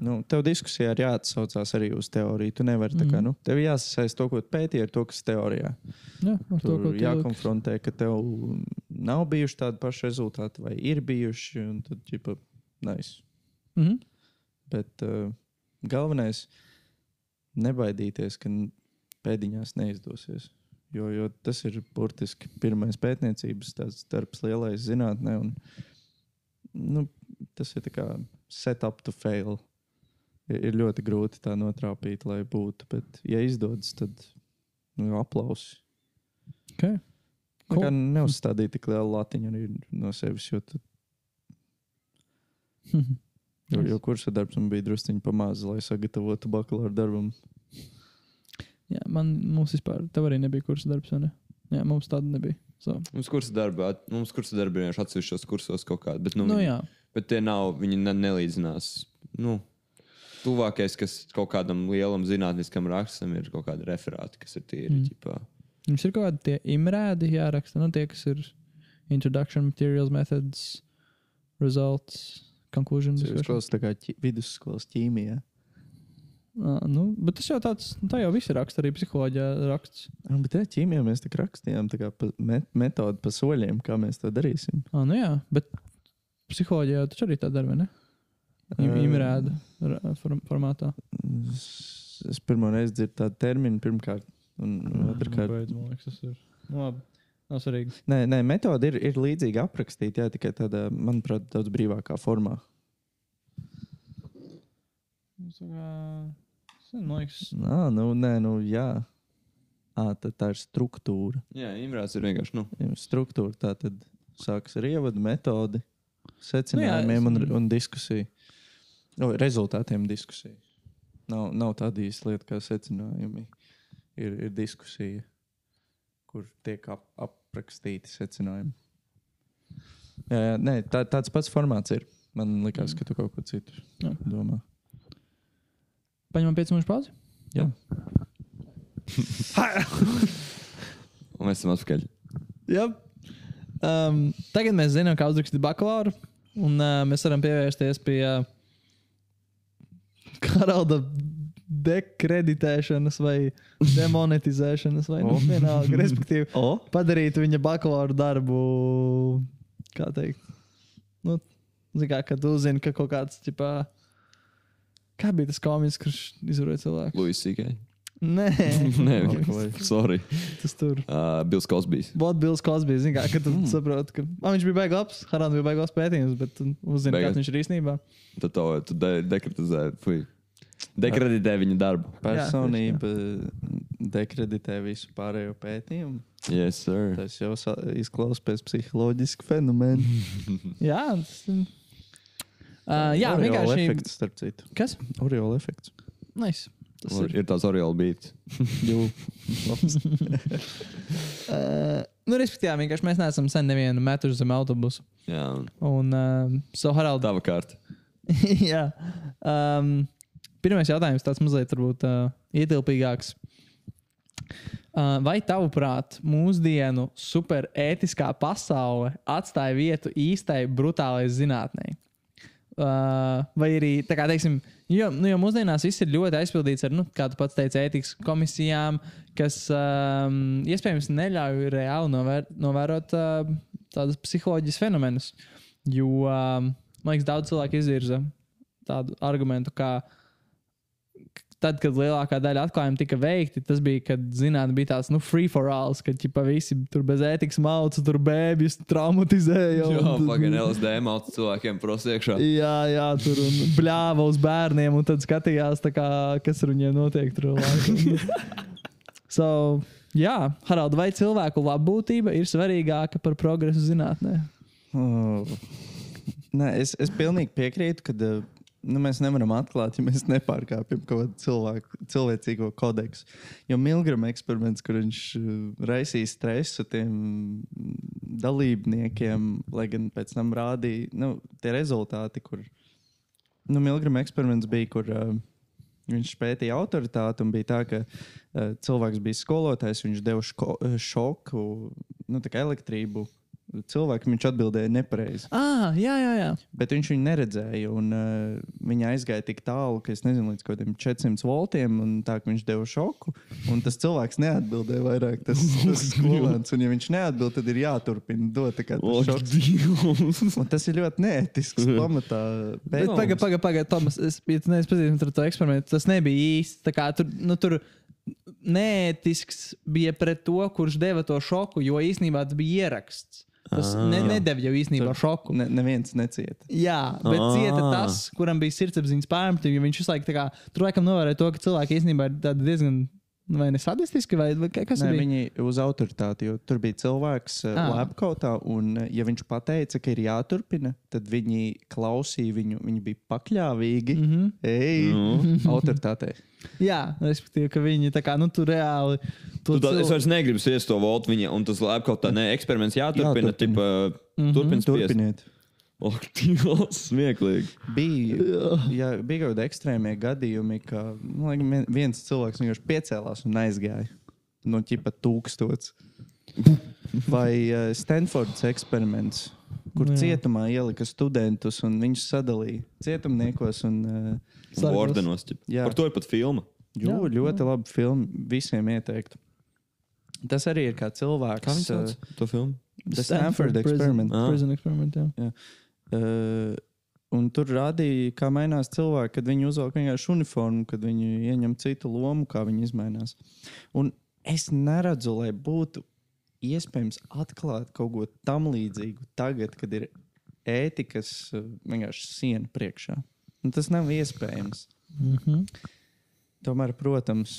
nu, tev diskusijā ir jāatsaucās arī uz teoriju. Tu nevari tā kā, Mhm. nu, tev jāsasaist to, ko pētīji, ar to, kas teorijā. Jā, ar to, Tur ko jākonfrontē, ka tev nav bijuši tādi paši rezultāti, vai ir bijuši, un tad, ģipa, nice. Mhm. Bet uh, galvenais nebaidīties, ka pēdiņās neizdosies. Jo, jo tas ir burtiski pirmais pētniecības darbs, lielais zinātnē. Un, nu, tas ir kā set up to fail. Ir, ļoti grūti tā notrāpīt, lai būtu. Bet, ja izdodas, tad nu, aplausi. Okay. Cool. Kā neuzstādīt tik lielu latiņu no sevis, jo, tad, (laughs) jo, jo kursa darbs man bija drusciņš pamācis, lai sagatavotu bakalaura darbam. Jā, man mums vispār, tev arī nebija kursa darbs, vai ne? Jā, mums tāda nebija. So. Mums kursa darbā, mums kursa darbā ir atsevišķos kursos kaut kāda, bet, nu, Nu, viņi- bet tie nav, viņi ne, nelīdzinās. Nu, tuvākais, kas kaut kādam lielam zinātniskam rakstam, ir kaut kāda referāti, kas ir tīri. Mm. Mm. Mums ir kaut kādi tie imrēdi jāraksta, nu tie, kas ir introduction materials, methods, results, conclusions. Tas ir skolas, tā kā ķi, vidusskolas ķīmijā. Uh, nu, bet tas jau tāds, nu, tā jau viss ir raksts, arī psiholoģijā raksts. Ah, Bet jā, ķīmijā mēs tā rakstījām tā kā pa, met, metodi pa soļiem, kā mēs to darīsim. Ah, nu jā, bet psiholoģijā taču arī tā dara, vai ne? Imrēda form, formātā. Es, es pirmo reizi dzirdu tādu terminu pirmkārt. Un otrkārt, Beidz, man liekas, tas ir. Nu, labi. Nav svarīgi. nē, nē, metode ir, ir līdzīga aprakstīta, jā, tikai tādā, manuprāt, daudz brīvākā formā. Kā- tas, Man liekas, Nā, nu, nē, nu, jā. À, tad tā ir struktūra. Jā, imrāts ir vienkārši. Nu, Struktūra tā tad sākas ar ievadu, metodi, secinājumiem Nu un, jā, es- un diskusiju. No, rezultātiem diskusiju. Nav, nav tāda īsta lieta kā secinājumi. Ir, ir diskusija, kur tiek ap, aprakstīti secinājumi. Jā, jā nē, tā, tāds pats formāts ir. Man liekas, ka tu kaut ko citu Jā. domā. Paņemam 5 minūšu pauzi. Jā. (laughs) un mēs esam atpakaļ. Jā. Um, tagad mēs zinām, kā uzrakstīt bakalauru, un uh, mēs varam pievērsties pie uh, (laughs) Karalda dekreditēšanas vai demonetizēšanas, vai nu, O. vienalga, respektīvi, O, padarīt viņa bakalaura darbu, kā teikt, nu, zin kā, kad uzzini, ka kaut kāds, ķipā, kā bija tas komiks, kurš izvaroja cilvēku? Luis Sikai. Nē, (laughs) Nē, sorry. tas tur. Uh, Bils Kosbijs. Bot Bills Kosbijs, zin kā, kad tu saproti, ka man viņš bija baigs labs, Harāns bija baigs labs pētījums, bet tu uzzini, Beigās. kāds viņš ir īstenībā. Tad to tu de dekreditē, fui. Dekreditē viņa darbu. personība dekreditē visu pārējo pētījumu. Yes, sir. Tas jau izklausās pēc psiholoģiska fenomena. (laughs) Jā, tas ir. Uh, jā, Oriola vienkārši. efekts, starp citu. Kas? Oriola efekts. Nice. Tas Or, ir. ir tāds Oriela beats. (laughs) (laughs) Jū. (laughs) Uh, nu, respektīvi, vienkārši mēs neesam sen nevienu metuši zem autobusu. Jā, Un, uh, so, Harald, tava kārta. jā. Um, pirmais jautājums tāds mazliet varbūt uh, ietilpīgāks. Uh, vai tavuprāt, mūsdienu superētiskā pasaule atstāja vietu īstai brutālai zinātnē? Uh, vai arī, tā kā teiksim, jo, nu, jo mūsdienās viss ir ļoti aizpildīts ar, nu, kā tu pats teici, ētikas komisijām, kas um, iespējams neļauj reāli novēr, novērot uh, tādus psiholoģiskus fenomenus. Jo, um, man liekas, daudz cilvēku izvirza tādu argumentu, ka tad, kad lielākā daļa atklājumu tika veikti, tas bija, kad zinātnē bija tāds nu, free for all, kad ķipa, visi tur bez ētikas mauca, tur bēbjus traumatizēja. un Jā, pagaidi, LSD mācīt cilvēkiem prosiekšā. Jā, jā, tur un bļāva uz bērniem, un tad skatījās, tā kā, kas ar viņiem notiek tur. laikam. (laughs) so, Jā, Harald, vai cilvēku labbūtība ir svarīgāka par progresu zinātnē? Oh. Nē, es, es pilnīgi piekrītu, ka uh, nu, mēs nevaram atklāt, ja mēs nepārkāpjam kaut kādu cilvēku, cilvēcīgo kodeksu. Jo Milgram eksperiments, kur viņš uh, raisīja stresu tiem dalībniekiem, lai gan pēc tam rādīja nu, tie rezultāti, kur nu, Milgram eksperiments bija, kur uh, viņš pētīja autoritāti un bija tā, ka uh, cilvēks bija skolotājs, viņš deva ško, šoku, nu, elektrību cilvēkam viņš atbildēja nepareizi. Ah, jā, jā, jā. Bet viņš viņu neredzēja. Un, uh, viņa aizgāja tik tālu, ka es nezinu, līdz kaut kādiem 400 voltiem. Tā kā viņš deva šoku, un tas cilvēks neatbildēja vairāk. Tas, (laughs) tas skolēns, un ja viņš neatbild, tad ir jāturpina dot tā šoks. Un tas ir ļoti neētisks (laughs) pamatā. Bet pagaidi, pagaidi, pagaidi, Tomas, es, ja tu neesi pazīstams ar to eksperimentu, tas nebija īsti. Tā kā tur, nu, tur neētisks bija pret to, kurš deva to šoku, jo īsnībā tas bija ieraksts. Tas Ah. ne, nedēļ jau īstenībā šoku. Ne, neviens necieta. Jā, bet Ah. cieta tas, kuram bija sirdsapziņas pārmetumi, viņš visu laiku kā, tur laikam novērēja to, ka cilvēki īstenībā ir diezgan. Vai ne sadistiski, vai, vai ka- kas Nē, bija? viņi uz autoritāti, jo tur bija cilvēks Ah. uh, lepkautā, un uh, ja viņš pateica, ka ir jāturpina, tad viņi klausīja viņu, viņi bija pakļāvīgi. Mm. -hmm. Ej, Nu. (laughs) autoritātei. Jā, respektīvi, ka viņi tā kā, nu, tur reāli. Tu, To tā, es cil- vairs negribu spiest to voltu viņa, un tas lēp kaut tā, ne, eksperiments jāturpina, Jāturpina. tipa, mm -hmm. turpin spiest. Turpiniet. O, Dievs, (laughs) smieklīgi. Bija, jā, bija kaut kādi ekstrēmie gadījumi, ka nu, laikam, vien- viens cilvēks vienkārši piecēlās un aizgāja no ķipa tūkstots. Vai uh, Stanfordas eksperiments, kur Nu, jā. cietumā ielika studentus un viņus sadalīja cietumniekos. Un, uh. Ordenos. ķip. Jā. Par to ir pat filma. Jo, Jā, ļoti labi filma. Visiem ieteiktu. Tas arī ir kā cilvēks. Kā viņš sauc to filmu? The Stanford Prison- Experiment. Ah. Prison experiment, jā. Uh, un tur rādīja, kā mainās cilvēki, kad viņi uzvelk vienkārši uniformu, kad viņi ieņem citu lomu, kā viņi izmainās. Un es neredzu, lai būtu iespējams atklāt kaut ko tam līdzīgu tagad, kad ir ētikas uh, vienkārši siena priekšā. Un tas nav iespējams. Mhm. Tomēr, protams,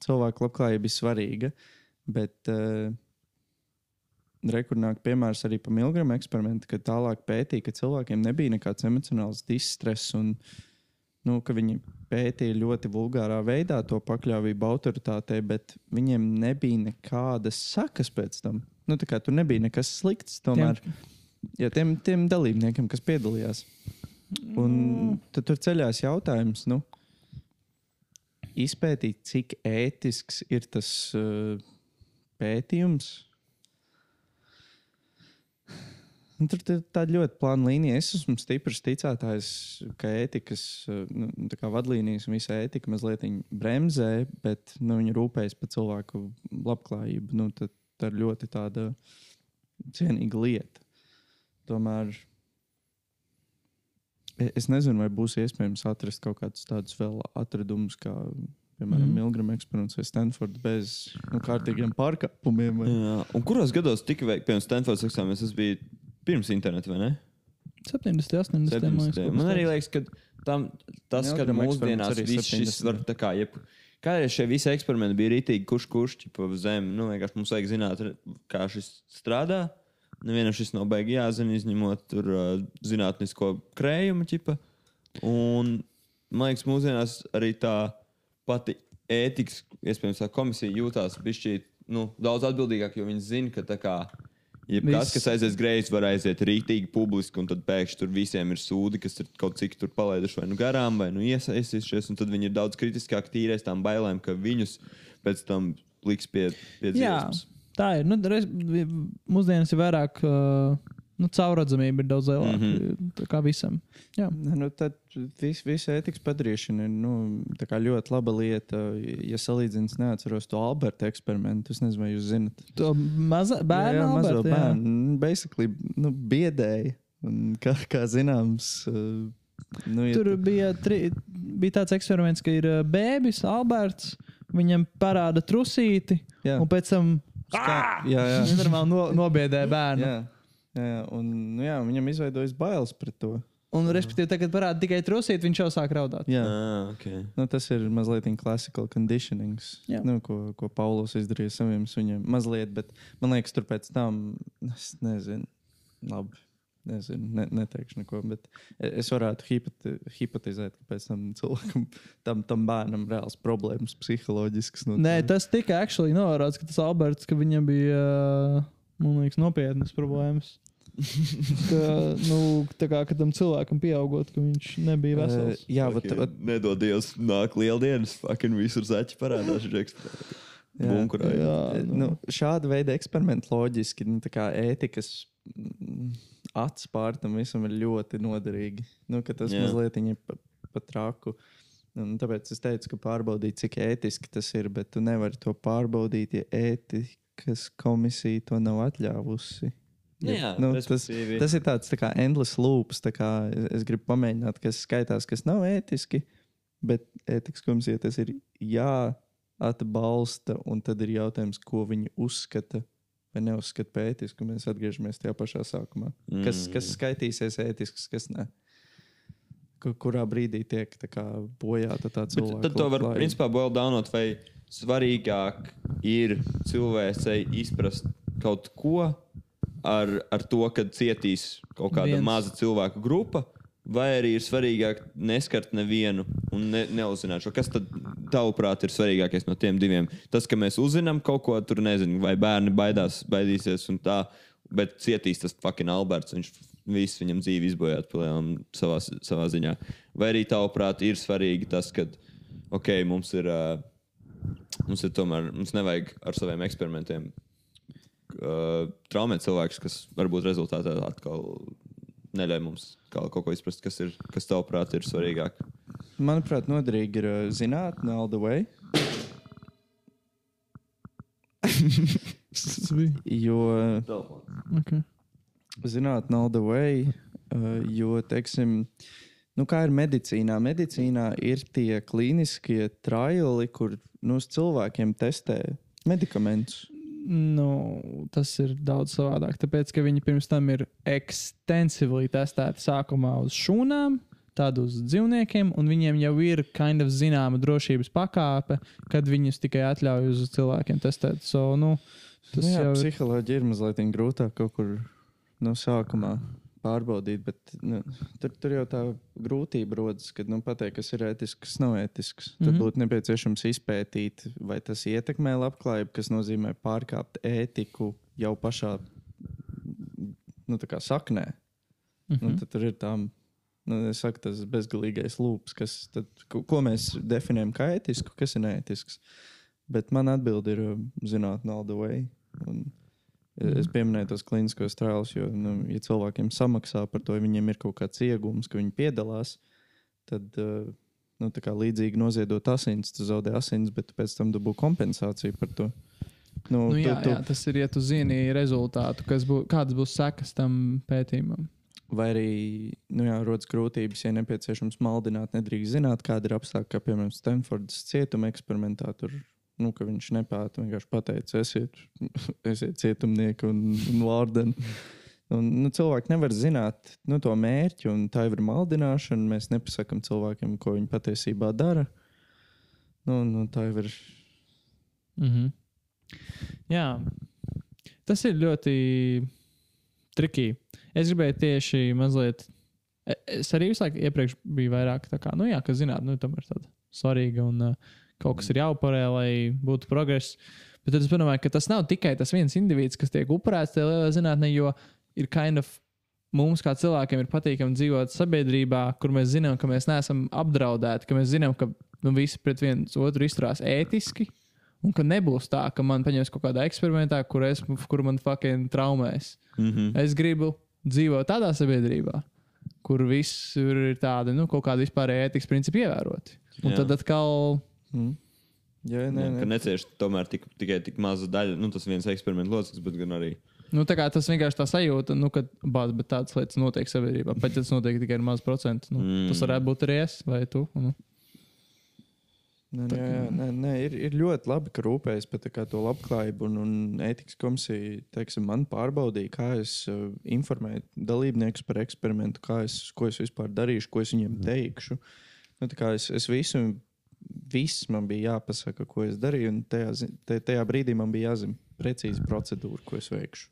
cilvēku labklājība ir svarīga, bet uh, rekurnāk piemērs arī par Milgrama eksperimentu, kad tālāk pētīja, ka cilvēkiem nebija nekāds emocionāls distress un nu, ka viņi pētīja ļoti vulgārā veidā to pakļāvību autoritātei, bet viņiem nebija nekādas sakas pēc tam. Nu, tā kā tur nebija nekas slikts tomēr. Jā, tiem, tiem dalībniekiem, kas piedalījās. Un tad tur ceļās jautājums, nu, izpētīt, cik ētisks ir tas uh, pētījums. Un tur ir tāda ļoti plāna līnija. Es esmu stiprs ticētājs, ka ētikas nu, tā kā vadlīnijas un visa ētika mazliet bremzē, bet nu, viņi rūpējas par cilvēku labklājību. Nu, tad, tā ir ļoti tāda cienīga lieta. Tomēr e- es nezinu, vai būs iespējams atrast kaut kādus tādus vēl atradumus, kā piemēram mm. Milgrama eksperiments vai Stanfords bez nu, kārtīgiem pārkāpumiem. Vai... Jā. Un kuros gados tika veikts, piemēram, Stanfords eksāmenis? Tas bija pirms interneta, vai ne? 70, 80. 70. man liekas, Man arī liekas, ka tam, tas, ka mūsdienās viss šis 70. var tā kā, jeb, kādreiz šie visi eksperimenti bija rītīgi, kurš kurš, ķipa, zem, nu, vienkārši mums vajag zināt, kā šis strādā. Nevienam šis nav baigi jāzina, izņemot tur uh, zinātnisko krējumu, ķipa. Un, man liekas, mūsdienās arī tā pati ētikas, iespējams, tā komisija jūtās bišķīt, nu, daudz atbildīgāk, jo viņi zina, ka tā kā Jebkas, kas aizies greizi, var aiziet rītīgi publiski, un tad pēkšņi tur visiem ir sūdi, kas ir kaut cik tur palaiduši vai nu garām, vai nu iesaistījušies. Tad viņi ir daudz kritiskāk tīrēs tām bailēm, ka viņus pēc tam liks pie, pie dziesmas. tā ir. Nu, reiz, mūsdienās ir vairāk. Uh, Nu, caurredzamība ir daudz lielāka. Mm. -hmm. Tā kā visam. Jā, Nu, tad vis, visa ētikas padarīšana ir nu, ļoti laba lieta. Ja salīdzinām, neatceros to Alberta eksperimentu. Es nezinu, vai jūs zinat. to maza bērnu jā, jā, mazo Alberta, jā. bērnu. Basically, nu, biedēja. Un Kā, kā zināms, uh, nu, ja Tur tu- bija, tri, bija tāds eksperiments, ka ir uh, bērns, Alberts, viņam parāda trusīti, jā, un pēc tam skā, jā, jā. (laughs) viņš normāli no, nobiedē bērnu. Jā, jā, un nu, jā, viņam izveidojas bailes pret to. Un, respektīvi, tagad parāda tikai trusīt, viņš jau sāk raudāt. Jā, Ah, okay. nu, tas ir mazliet classical conditionings, Jā. nu, ko, ko Paulos izdarīja saviem suņiem. Mazliet, bet man liekas, tur pēc tam, es nezinu, labi. Nezinu, ne, neteikšu neko, bet es varētu hipoti, hipotizēt, ka pēc tam cilvēkam, tam, tam bērnam reāls problēmas psiholoģiskas. No Nē, tā. tas tika actually novērots, ka tas Alberts, ka viņam bija, ā, man liekas, nopietnas problēmas. (laughs) ka, nu, tā kā ka tam cilvēkam pieaugot, ka viņš nebija vesels. Uh, jā, Okay. vat, Nedod Dievs, nāk lieldienas, fucking visur zaķi parādās. (laughs) Džeks. Jā. Bunkurā. Jā, nu, šāda veida eksperimenti loģiski, nu, tā kā ētikas mm, acis pār tam visam ir ļoti noderīgi. Nu, ka tas Jā. mazliet ir pa, pa traku. Un tāpēc es teicu, ka pārbaudīt, cik ētiski tas ir, bet tu nevari to pārbaudīt, ja ētikas komisija to nav atļāvusi. Jā, nu, tas, tas ir tāds tā kā endless loops. kā Es, gribu pamēģināt, kas skaitās, kas nav ētiski, bet ētikas komisija tas ir jāatbalsta. Un tad ir jautājums, ko viņi uzskata vai neuzskata par ētisku. Mēs atgriežamies tajā pašā sākumā. Mm. Kas, kas skaitīsies ētisks, kas ne. Kur, kurā brīdī tiek tā bojāta tā cilvēka? tad to var labklājība. principā boil downot, vai svarīgāk ir cilvēcei izprast kaut ko ar, ar to, ka cietīs kaut kāda Viens. Maza cilvēku grupa, vai arī ir svarīgāk neskart nevienu un ne, neuzzināt šo. Kas tad, tavuprāt, ir svarīgākais no tiem diviem? Tas, ka mēs uzzinām kaut ko, tur nezinu, vai bērni baidās, baidīsies un tā, bet cietīs tas fucking Alberts. Viņš visu viņam dzīvi izbojāt savā, savā ziņā. Vai arī tavuprāt, ir svarīgi tas, ka ok, mums ir. Uh, Mums ir tomēr, mums nevajag ar saviem eksperimentiem uh, traumēt cilvēkus, kas varbūt rezultātā atkal neļauj mums kā, kaut ko izprast, kas, ir, kas tavuprāt ir svarīgāk. Manuprāt, noderīgi ir uh, zinātnē, all the way. Tas (laughs) bija. Jo Okay. zinātnē, all the way, uh, jo, teiksim, nu, kā ir medicīnā? Medicīnā ir tie klīniskie triali, kur nu, uz cilvēkiem testē medikamentus. Nu, tas ir daudz savādāk. Tāpēc, ka viņi pirms tam ir ekstensīvi testēti sākumā uz šūnām, tad uz dzīvniekiem, un viņiem jau ir kind of zināma drošības pakāpe, kad viņus tikai atļauj uz cilvēkiem testēt. So, nu, tas nu, jā, jau ir. psiholoģija ir mazliet grūtāk kaut kur no sākumā pārbaudīt, bet nu, tur, tur jau tā grūtība rodas, kad nu, pateikt, kas ir ētisks, kas nav ētisks. Tad Mhm. būtu nepieciešams izpētīt, vai tas ietekmē labklājību, kas nozīmē pārkāpt ētiku jau pašā nu, saknē. Mhm. Nu, tad tur ir tā, nu, saku, tas bezgalīgais lūps, kas, tad, ko, ko mēs definējam kā ētisku, kas ir neētisks. Bet man atbild ir zinātnē, all the way. Un es pieminēju tos kliniskos trālus, jo, nu, ja cilvēkiem samaksā par to, ja viņiem ir kaut kāds iegūms, ka viņi piedalās, tad uh, nu, tā kā līdzīgi noziedot asins, tu zaudē asins, bet tu pēc tam dabū kompensāciju par to. Nu, Nu, tu, jā, tu, jā, tas ir, ja tu zini rezultātu, kas būs, kādas būs sekas tam pētījumam. Vai arī nu jā, rodas grūtības, ja nepieciešams maldināt, nedrīkst zināt, kāda ir apstākļa, kā piemēram Stanfordas cietuma eksperimentā. Tur, nu, ka viņš nepēta, vienkārši pateica, esiet, (laughs) esiet cietumnieki un, un vārdeni. Un, nu, cilvēki nevar zināt nu, to mērķi, un tā ir maldināšana. Mēs nepasakām cilvēkiem, ko viņi patiesībā dara. Nu, nu, tā ir. Mhm. Jā, tas ir ļoti trikīgi. Es gribēju tieši mazliet. e- Es arī visu laiku iepriekš biju vairāk tā kā, nu, jā, ka zināt, nu, tomēr tāda svarīga un uh, kaut kas ir jāupurē, lai būtu progress. Bet tad es domāju, ka tas nav tikai tas viens indivīds, kas tiek upurēts tajā lielā zinātnē, jo ir kind of mums, kā cilvēkiem, ir patīkami dzīvot sabiedrībā, kur mēs zinām, ka mēs neesam apdraudēti, ka mēs zinām, ka nu, visi pret viens otru izturās ētiski. Un ka nebūs tā, ka man paņems kaut kādā eksperimentā, kur, es, kur man fucking traumēs. Mm -hmm. Es gribu dzīvot tādā sabiedrībā, kur viss ir tādi, nu, kaut kādi vispārēji ētikas principi ievēroti. Un Jā. tad atkal, Mm. Jā, nē, Nē, necieš tomēr tik, tikai tik maza daļa, nu tas viens eksperiments loceklis, bet gan arī. nu, tā kā tas vienkārši tā sajūta, nu, ka bāz, bet tādas lietas notiek sabiedrībā. Pat ja tas notiek tikai ar mazu procentu. Nu, Mm. mm. Tas varētu būt arī es vai tu. Nu. Nē, nē, jā, nē, nē, ir, ir ļoti labi, ka rūpējas par tā kā to labklājību. Un, un ētikas komisija teiksim, man pārbaudīja, kā es uh, informēju dalībniekus par eksperimentu, kā es, ko es vispār darīšu, ko es viņiem teikšu. Nu, tā kā es, es visu, viss man bija jāpasaka, ko es darīju, un tajā, tajā brīdī man bija jāzina precīzi procedūra, ko es veikšu.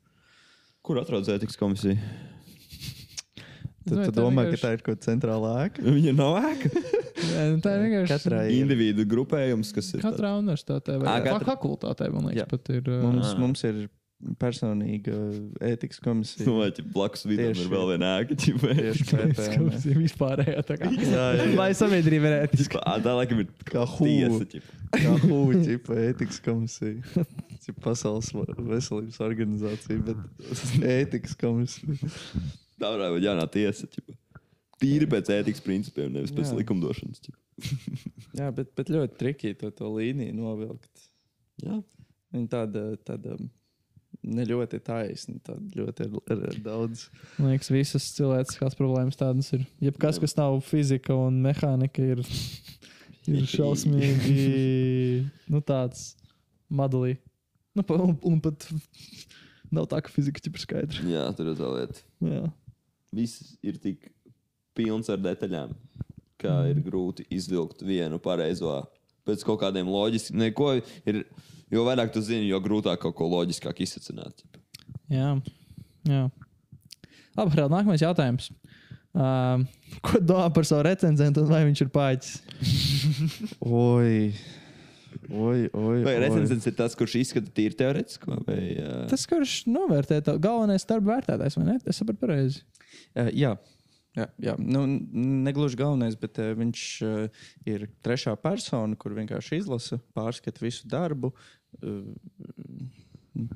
Kur atrodas ētikas komisija? Tad tu tā domā, ka vienkārši- tā ir kaut kāda centrālā ēka? Viņa nav ēka. (laughs) Nē, nu, tā ir vienkārši. Katrai ir. Individu grupējums, kas ir. Katrā universitātē vai Ā, Katra... katra- fakultātē, man liekas, Jā. pat ir. uh, Mums, mums ir personīga ētikas komisija. Nu, vai blakus Tieši. ir vēl viena ēka. vai- Tieši (laughs) PPM. Komisija vispārējā tā kā. Jā, jā, jā. Lai sabiedrība ir ētiska. Ā, Tā laikam ir Kā tiesa. hū. ķip. Kā hūķi, ētikas komisija. Pasaules veselības organizācija, bet ētikas komisija. Tā varētu būt jaunā tiesa. ķip. Tīri pēc ētikas principiem, nevis pēc Jā. likumdošanas. Jā, bet, bet ļoti triki to, to līniju novilkt. Jā. Viņa tāda, tāda ne ļoti taisna, tāda ļoti ar, ar, ar daudz. Man liekas, visas cilvēciskās problēmas tādas ir. Jebkas, kas nav fizika un mehānika, ir, ir (laughs) šausmīgi nu, tāds madalī. Nu, un, un pat nav tā, ka fizika ir skaidra. Jā, tur ir tā lieta. Jā. Viss ir tik pilns ar detaļām, ka ir grūti izvilkt vienu pareizo pēc kaut kādiem loģiskiem. Neko ir, jo vairāk tu zini, jo grūtāk kaut ko loģiskāk izsacināt. Jā. Jā. Labi, Harald, nākamais jautājums. Uh, ko domā par savu recenzentu un vai viņš ir pāķis? (laughs) Oi, oi, oi. Vai recenzents ir tas, kurš izskata tīri teorētisko? Vai, uh, Tas, kurš novērtē to galvenais darba vērtētājs, vai ne? Es saprotu pareizi. Uh, jā. Jā, jā. Nu, negluži galvenais, bet uh, viņš uh, ir trešā persona, kur vienkārši izlasa, pārskata visu darbu. Uh,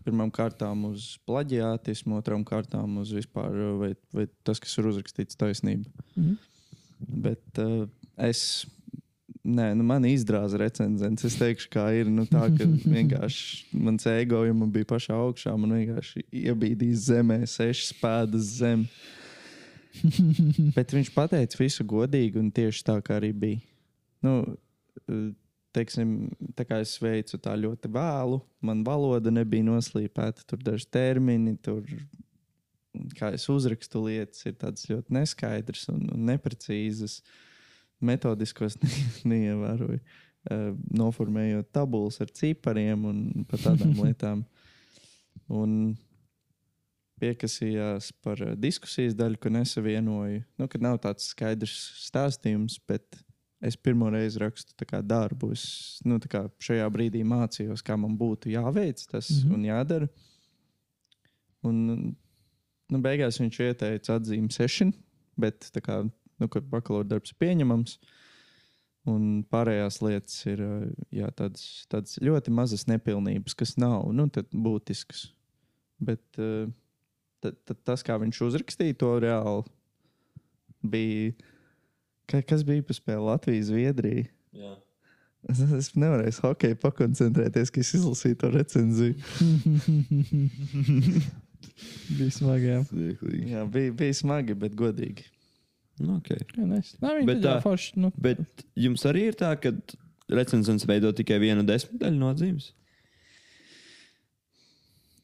Pirmkārt, uz plaģiātismu, otrām kārtām uz vispār, vai, vai tas, kas ir uzrakstīts, taisnība. Mhm. Bet uh, es, nē, nu, man izdrāza recenzents. Es teikšu, kā ir. Nu, tā, ka (laughs) vienkārši mans ego jau man bija pašā augšā. Man vienkārši iebīdīs zemē, sešas pēdas zem. (laughs) Bet viņš pateica visu godīgi un tieši tā, kā arī bija. Nu, teiksim, tā kā es veicu tā ļoti vēlu, man valoda nebija noslīpēta, tur daži termini, tur, kā es uzrakstu lietas, ir tādas ļoti neskaidras un, un neprecīzas. Metodiskos (laughs) ne, neievēroju, uh, noformējot tabulas ar cipariem un par tādām (laughs) lietām. Un piekasījās par uh, diskusijas daļu, ko nesavienoju. Nu, kad nav tāds skaidrs stāstījums, bet es pirmo reizi rakstu tā kā darbu. Es nu, kā šajā brīdī mācījos, kā man būtu jāveic tas mm. -hmm. un jādara. Un, nu, beigās viņš ieteica atzīmi sešanu, bet kā nu, bakalaura darbs ir pieņemams. Un pārējās lietas ir jā, tādas, tādas ļoti mazas nepilnības, kas nav nu, būtiskas. Bet uh, tad, tad tas, kā viņš uzrakstīja to reāli, bija. Ka, kas bija pa spēli Latvijas, Zviedrija? jā. Es, (laughs) es nevarēju hokeju pakoncentrēties, ka es izlasīju to recenziju. (laughs) Bija smagi. Jā. Jā, bija, bija smagi, bet godīgi. Nu, okay. jā nice. Nē, viņi Bet tā- forši. Nu, Bet jums arī ir tā, ka recenzents veido tikai vienu desmitaļu no atzīmes?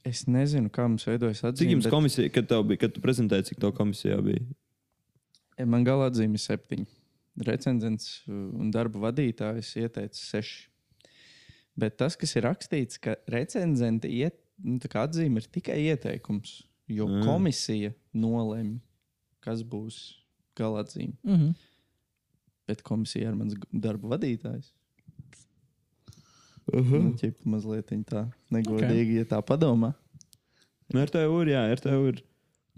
Es nezinu, kā mums veidojas Cik atzīme. jums komisija, kad, bija, kad tu prezentēji, cik to komisijā bija? bet Man gala atzīme ir septiņi. Recenzents uh, un darba vadītājs ieteica seši. Bet tas, kas ir rakstīts, ka recenzenta iet, nu, tā kā atzīme ir tikai ieteikums, jo Mm. komisija nolemj, kas būs gala atzīme. mm -hmm. Bet komisija ir mans darba vadītājs. Uh -huh. Nu, ķipa mazliet tā negodīgi, okay. ja tā padomā. Nu, ar tevi ir, jā, ar tevi ir.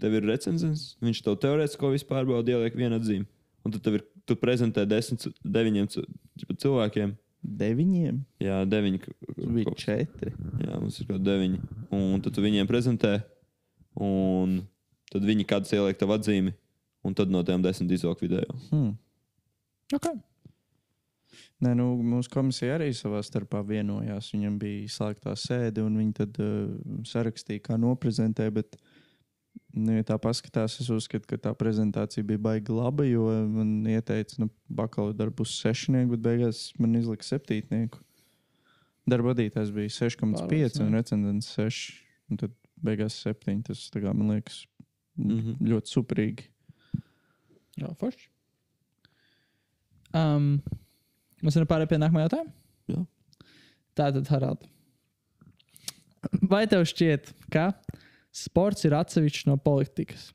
Tev ir recenzents, viņš tev teorētiski visu pārbauda, ieliek vienu atzīmi. Un tad ir, tu prezentē desmit, deviņiem cilvēkiem. Deviņiem Jā, deviņi. tas bija četri. Jā, mums ir kaut deviņi. Un tad tu viņiem prezentē, un tad viņi kāds ieliek tev atzīmi, un tad no tiem desmit izvelk vidējo. Hmm. okay. Nē, nu, mūsu komisija arī savā starpā vienojās. Viņam bija slēgtā sēde, un viņi tad uh, sarakstīja, kā noprezentē. Bet Nu, ja tā paskatās, es uzskatu, ka tā prezentācija bija baigi laba, jo man ieteica, nu, bakalaura darbu uz sešnieku, bet beigās man izlika septītnieku. Darba vadītājs bija 6,5 Pārliecināti. un recenzents 6. Un tad beigās 7. Tas, tā kā, man liekas, Mhm. ļoti superīgi. Jā, forši. Um, mēs varam pārēt pie nākamā jautājuma. Jā. Tātad, Harald, vai tev šķiet, ka sports ir atsevišķs no politikas?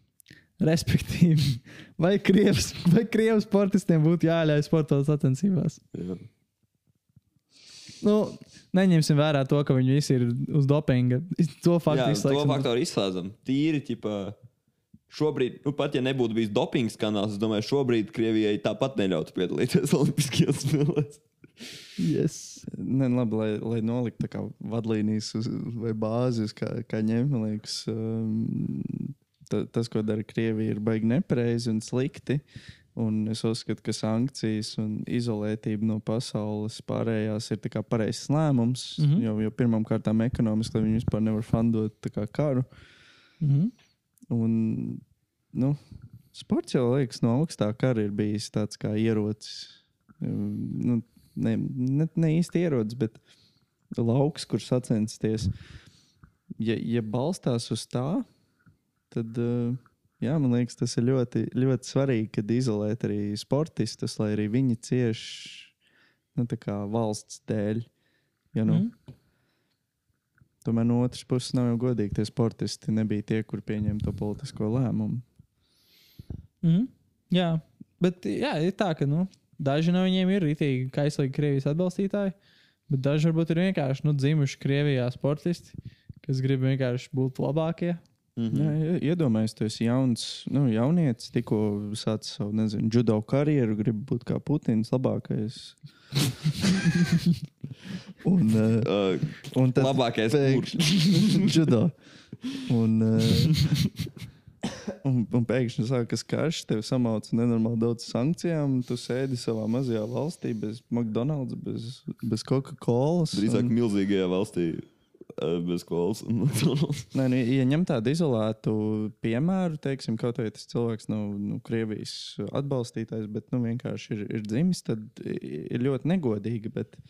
Respektīvi, (laughs) vai krievs, vai krievs sportistiem būtu jāļauj sportot sacensībās? Jā. Nu, neņemsim vērā to, ka viņi visi ir uz dopinga. To faktu to izslēgsim. faktoru izslēdzam. Tīri, ķipa, šobrīd, nu, pat ja nebūtu bijis dopings kanāls, es domāju, šobrīd Krievijai tāpat neļautu piedalīties (laughs) Olimpiskajās spēlēs. Yes. Ne, nu labi, lai, lai noliktu kā vadlīnijas uz, vai bāzi, uz kā, kā ņemt. Man liekas, um, ta, tas, ko dara Krievija, ir baigi nepareizi un slikti. Un es uzskatu, ka sankcijas un izolētība no pasaules pārējās ir pareizs lēmums. Mm. -hmm. Jo, jo pirmkārt, ekonomiski, viņi vispār nevar fundot kā karu. Mhm. Un, nu, sports jau liekas, no augstā kara ir bijis tāds kā ierocis. Nu, ne, ne, ne īsti ierocis, bet lauks, kur sacensties. Ja, ja balstās uz tā, tad uh, jā, man liekas, tas ir ļoti, ļoti svarīgi, kad izolēt arī sportistus, lai arī viņi cieš nu, valsts dēļ. Ja, nu, mm. Tomēr no otras puses nav jau godīgi. Tie sportisti nebija tie, kur pieņēma to politisko lēmumu. Mhm. Jā, bet jā, ir tā, ka nu, daži no viņiem ir rītīgi kaislīgi Krievijas atbalstītāji, bet daži varbūt ir vienkārši nu, dzimuši Krievijā sportisti, kas grib vienkārši būt labākie. Mhm. Jā, ie- iedomājieties, tu esi jauns, nu, jaunietis, tikko sācis savu, nezinu, judo karjeru, grib būt kā Putins labākais. (laughs) un, uh, un tad labākais pēkšņi (laughs) judo. Un, uh, (laughs) un, un pēkšņi sākas karš, tev samauc nenormāli daudz sankcijām, tu sēdi savā mazajā valstī bez McDonald's, bez, bez Coca-Cola. drīzāk milzīgajā valstī uh, bez un McDonald's. Nē, nu, ja ņem tādu izolētu piemēru, teiksim, kaut vai tas cilvēks nav nu, Krievijas atbalstītājs, bet nu, vienkārši ir, ir dzimis, tad ir ļoti negodīgi. Bet...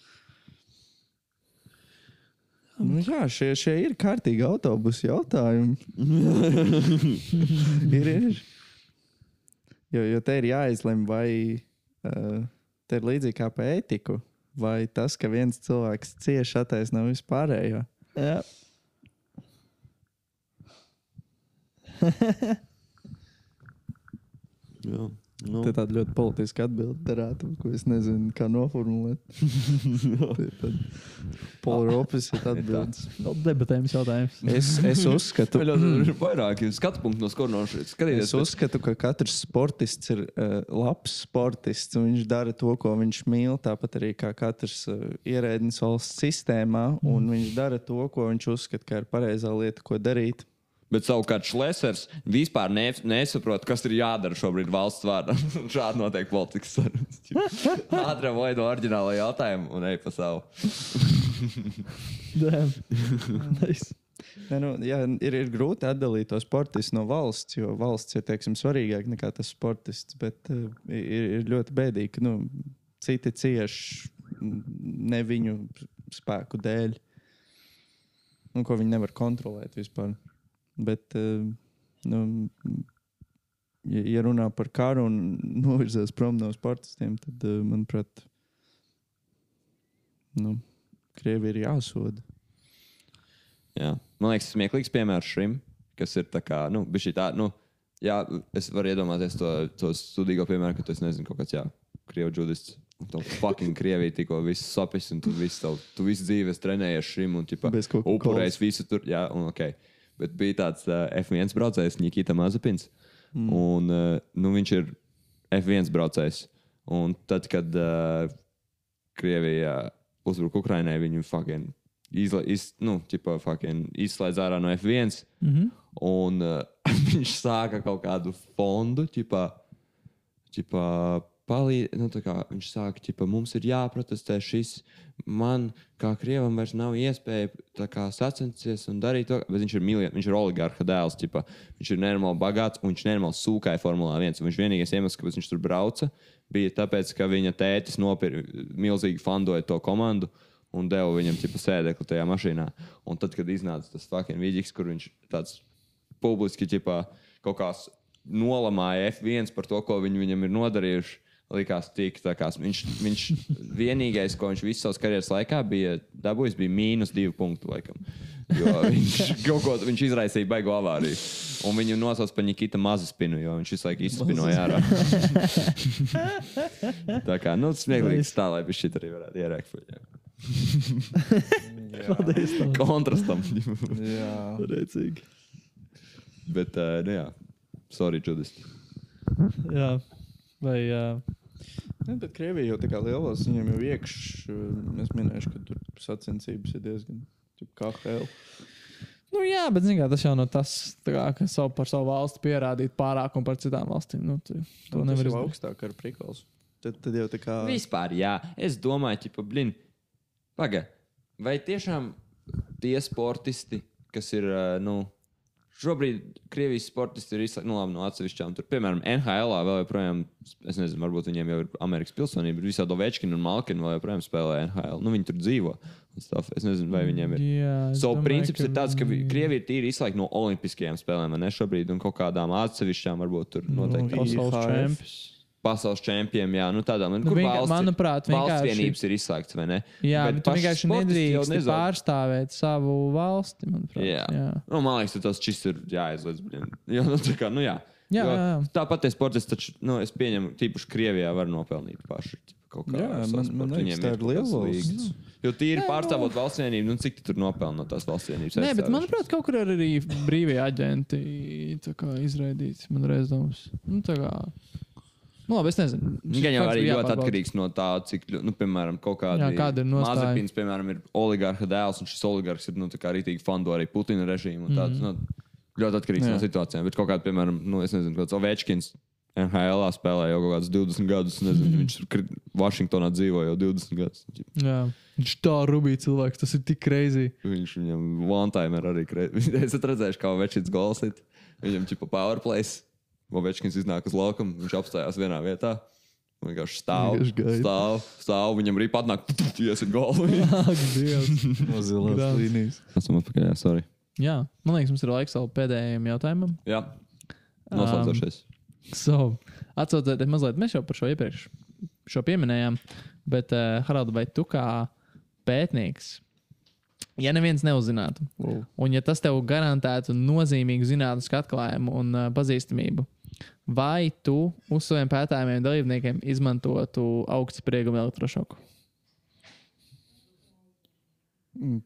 Nu, jā, šie, šie ir kārtīgi autobusu jautājumi. (laughs) ir, ir. Jo, jo te ir jāizlemj, vai uh, te ir līdzīgi kā par ētiku, vai tas, ka viens cilvēks cieši attaisno vispārējo. Jā. Jā. Nu. Tā ir tāda ļoti politiska atbilde, darāta, ko es nezinu, kā noformulēt. (laughs) Polar opposite (laughs) atbildes. Vēl debatējums jautājums. Es, es uzskatu, Ir vairāki skatu punkti no skoronošas. es uzskatu, ka katrs sportists ir uh, labs sportists un viņš dara to, ko viņš mīl. Tāpat arī kā katrs uh, ierēdnis valsts sistēmā, un viņš dara to, ko viņš uzskata, ka ir pareizā lieta, ko darīt. Bet savukārt Šlesers vispār ne, nesaprot, kas ir jādara šobrīd valsts vārdā. (laughs) Šādi notiek politikas sarunas. Ātram vai no oriģināla jautājuma un ej pa savu. (laughs) Nice. Ne, nu, jā, ir, ir grūti atdalīt to sportistu no valsts, jo valsts ir teiksim, svarīgāka nekā tas sportists. Bet uh, ir, ir ļoti bēdīgi, ka nu, citi cieš mm, ne viņu spēku dēļ, un ko viņi nevar kontrolēt vispār. Bet, uh, nu, ja, runā par karu un (laughs) novirzās prom no sportistiem, tad, uh, manuprāt, nu, Krievija ir jāsoda. Jā. Man liekas, smieklīgs piemērs šim, kas ir tā kā, nu, bišķi tā, nu, jā, es varu iedomāties to, to studīgo piemēru, ka esi, nezinu, kaut kāds, jā, krievu judists. Un Tev fucking krievija tikko viss sapis, un tu visu, tavu, tu visu dzīvi esi trenējies šim, un Coca-Colas. upurējis visu tur, jā, un ok. Bet bija tāds uh, F1 braucējs, Nikita Mazepins, mm. un uh, nu, viņš ir F1 braucējs. Un tad, kad uh, Krievija uzbruka Ukrainai, viņu fucking izla, iz, nu, ķipa, fucking izslēdz ārā no F1. Mm -hmm. Un uh, (laughs) viņš sāka kaut kādu fondu, ķipā, ķipā, palīd, nu, kā viņš sāka, ķipā, mums ir jāprotestē šis, man, kā krievam, vairs nav iespēja kā sacensties un darīt to, bet viņš ir miljonārs, viņš ir oligarha dēls, ķipa. viņš ir nenormāli bagāts un viņš nenormāli sūkāja Formulā 1. Un Viņš vienīgais iemesls, kāpēc viņš tur brauca, bija tāpēc, ka viņa tētis nopirka milzīgi fandoja to komandu. Un deva viņam tipu sēdekli tajā mašīnā. Un tad, kad iznāca tas fucking vidīgs, kur viņš tāds publiski ķipā, kaut kā s- nolamāja F1 par to, ko viņi viņam ir nodarījuši. Likās, tik, tā kā viņš, viņš vienīgais, ko viņš visu savas karjeras laikā bija dabūjis, bija mīnus divi punkti. Laikam. Jo (laughs) viņš, kaut ko, viņš izraisīja baigo avāriju. Un viņu nosauca par Nikita Mazaspinu, jo viņš visu laiku izspinoja ārā. (laughs) tā kā, nu, smieklīgs tā, lai viņš šit arī varētu ierēkt. (laughs) Paldies. Kontrastam. Jā, Rēcīgi. Bet, uh, nu jā, sorry, Judis. Jā. Vai, uh, ne, bet Krievija jau tā kā lielos, viņiem jau iekšā. Es minēšu, ka tur sacensības ir diezgan kā hell. nu, jā, bet kā, tas jau nav tas, kā, ka savu par savu valsti pierādīt pārāk un par citām valstīm. Nu, tu, to To nevar izdarīt. augstāk ar prikals. Tad, tad jau tā kā. Vispār, jā, es domāju, ka, blin, paga, vai tiešām tie sportisti, kas ir, ā, nu, šobrīd Krievijas sportisti ir izslēgti nu, labi, no atsevišķām, tur, piemēram, NHL vēl joprojām, es nezinu, varbūt viņiem jau ir Amerikas pilsonība, bet visādi Ovečkina un Malkina vēl joprojām spēlē NHL. Nu, viņi tur dzīvo. Es nezinu, vai viņiem ir. Jā, So, domāju, princips ir tāds, ka Krievija ir tīri izslēgta no Olimpiskajām spēlēm, ne šobrīd, un kaut kādām atsevišķām varbūt tur noteikti Nu, Pasaules čempions. Pasaules čempioniem, jā, nu tādām, nu, Nu, kur vienkār- valsts, manuprāt, valsts vienības ir izslēgts, vai ne? Jā, bet, bet tu vienkārši nedrīkst pārstāvēt savu valsti. Manuprāt. Jā. jā. Nu, man liekas, ka tas šis ir jāizliedz. blin. Jo, nu, tā kā, nu, jā. Jā, Jo jā, jā. Tāpat tie sportisti, taču, nu, es pieņemu, tīpaši Krievijā var nopelnīt paši. Jā, man- man liekas, tā ir liela valsts. Jo tīri Nē, pārstāvot valsts vienību, nu, cik tu tur nopelni no tās valsts vienības? Nē, bet manuprāt, kaut kur ir arī brīvie aģenti tā kā izraidīti. Man reiz domas. Nu, tā kā. Nu, labi, es nezinu. Gan jau arī ļoti jāpārbauda. atkarīgs no tā, cik, nu, piemēram, kaut kāda ir. Mazepins, piemēram, ir oligarha dēls, un šis oligarhs ir, nu, tā kā rītīgi fando arī Putina režīmu. Tāds, mm. nu, ļoti atkarīgs Jā. no situācijām. Bet kaut kāda, piemēram, nu, es nezinu, kāds Ovečkins. NHL spēlē jau kaut kādus 20 gadus. Nezinu, mm. Viņš Vašingtonā dzīvo jau 20 gadus. Jā. Viņš tā rubīja cilvēks, tas ir tik crazy. Viņš viņam one-timer arī krēsli. (laughs) es esmu redzējis, kā Ovečkins golsit. Viņam čipa powerplays. Ovečkins iznāk uz laukumu, viņš apstājās vienā vietā. Viņš vienkārši stāv, stāv, stāv. Viņam arī patnāk, iesit golfu. (laughs) Ak, Dievs. No zilās līnijas. Esam atpakaļ, jā, sorry. Jā, man liekas, mums ir laiks vēl pēdējiem jautājumam. Jā, noslēdzošais. So, Atcaucoties mazliet, mēs jau par šo iepriekš šo pieminējām, bet, uh, Harald, vai tu kā pētnieks, ja neviens neuzzinātu, Wow. un ja tas tev garantētu nozīmīgu zinātnisku atklājumu un uh, pazīstamību, vai tu uz saviem pētījumiem dalībniekiem izmantotu augstsprieguma elektrošoku?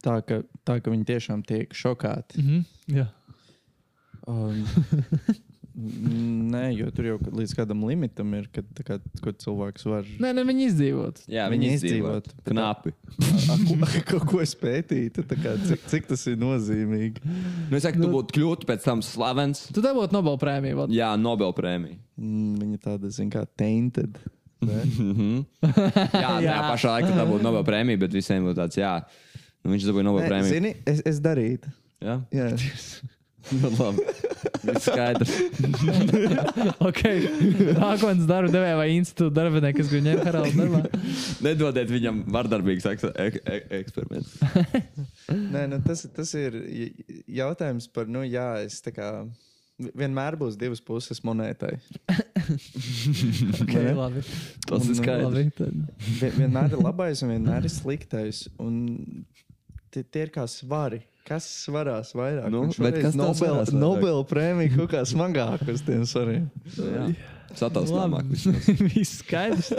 Tā ka, tā, ka viņi tiešām tiek šokēti. Mm -hmm. Jā, Um, (laughs) nē, jo tur jau līdz kādam limitam ir, kad tā kā, ko cilvēks var. nē, nē, viņi izdzīvot. Jā, Viņi viņi izdzīvot. Knapi. (laughs) A, ko, ko, es pētīju, kā, cik, cik tas ir nozīmīgi. Nu, es saku, tu būtu kļūt pēc tam slavens. Tu dabūtu Nobel prēmiju. vot. Jā, Nobel prēmija. Mm, viņa tāda, zin kā, tainted. ne? Mhm. (laughs) Jā, jā. Jā. pašā laikā tā būtu Nobel prēmija, bet visiem būtu tāds, jā, nu, viņš dabūja Nobel prēmiju. Zini, es, es darītu. Jā, Jā. (laughs) nu, (laughs) labi. Viss skaidrs. (laughs) Ok, nākotnes darba devēja vai institūta darbinieki, kas grib ņemt Haraldu darbā. Nedodiet viņam vardarbīgus eks ek ek eksperimentus. (laughs) Nē, nu, tas, tas ir jautājums par, nu, jā, es tā kā. Vienmēr būs divas puses monētai. Okay, labi. Tas ir Un, skaidrs. labi Vienmēr ir labais un vienmēr ir sliktais. Un tie, tie ir kā svari. Kas svarās vairāk? Nu, Un bet kas Nobel? Nobel prēmija kaut kā smagāk uz tiem svariem. Sataustāmāk. Labi. (laughs) Viss skaidrs.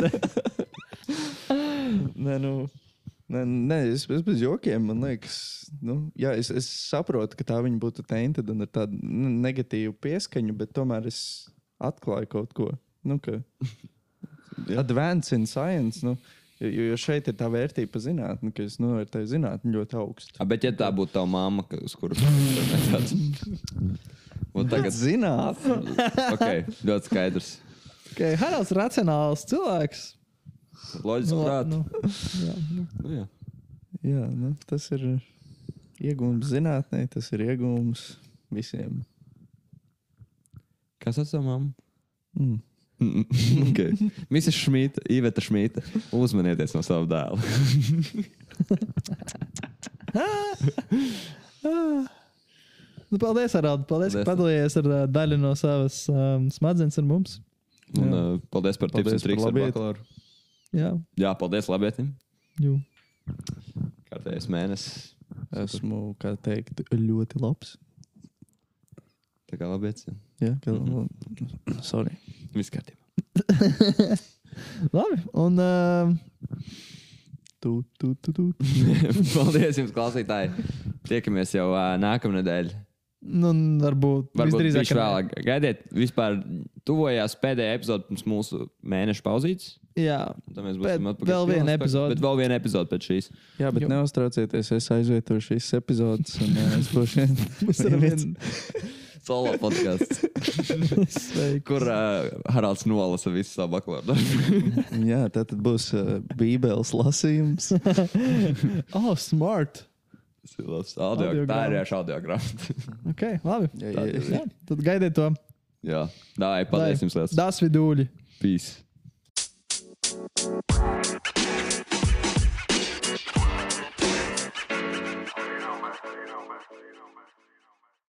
Nē, nu, nē, nē es, es bez jokiem. Man liekas, nu, jā, es, es saprotu, ka tā viņa būtu teinta un ar tādu nu, negatīvu pieskaņu, bet tomēr es atklāju kaut ko. Nu, ka (laughs) advance in science. Nu, jo, jo šeit ir tā vērtība zinātnē, ka es novērtēju zinātnē ļoti augstu. A, bet, ja tā būtu tava mamma, ka- uz kuras tāds - Tagad zināt, (laughs) ok, ļoti skaidrs. Okay, Haralds ir racionāls cilvēks. Loģiski, Nu, prāt. nu, jā, nu. Nu, jā. Jā, nu, tas ir iegūms zinātnē, tas ir iegūms visiem. Kas esam? Mm. (laughs) okay. Mrs. Šmita, Iveta Šmita, uzmanieties no sava dēla. Nu, paldies, Arādi. Paldies, ka Paldies. padalījies ar uh, daļu no savas um, smadzenes ar mums. Un, Jā. uh, paldies par tips un triks ar bakalauru. Jā, Jā, paldies labietim. jū. Kārtējais mēnesis. Esmu, kā teikt, ļoti labs. Tā kā labietis. jā. Jā, ka, Mhm. sorry. Viss kārtībā. (laughs) Labi. Un uh, Tu, tu, tu, tu. (laughs) paldies jums, klausītāji. Tiekamies jau uh, nākamnedēļ. nu, varbūt, drīzāk nē. vēlāk. Gaidiet, vispār tuvojās pēdējā epizode pirms mūsu mēneša pauzītes. Jā, Tad mēs būsim atpakaļ. vēl viena epizode. Bet vēl viena epizode pēc šīs. Jā, bet Jo. neuztraucieties, es aizvietošu šīs epizodes. Un, jā, es būšu (laughs) Mēs varam vien- Solo podkāsts, kur uh, Haralds nolasa visu savu bakalauru. (laughs) Jā, tā tad būs uh, Bībeles lasījums. (laughs) Oh, smart. Tas ir labs. Audio, tā ir jau audio grāmata. Ok, labi. Jā, Tā jā, ir. Jā, tad gaidiet to. Jā, dāvāj, paldies jums liels. Das vidūļi. Peace.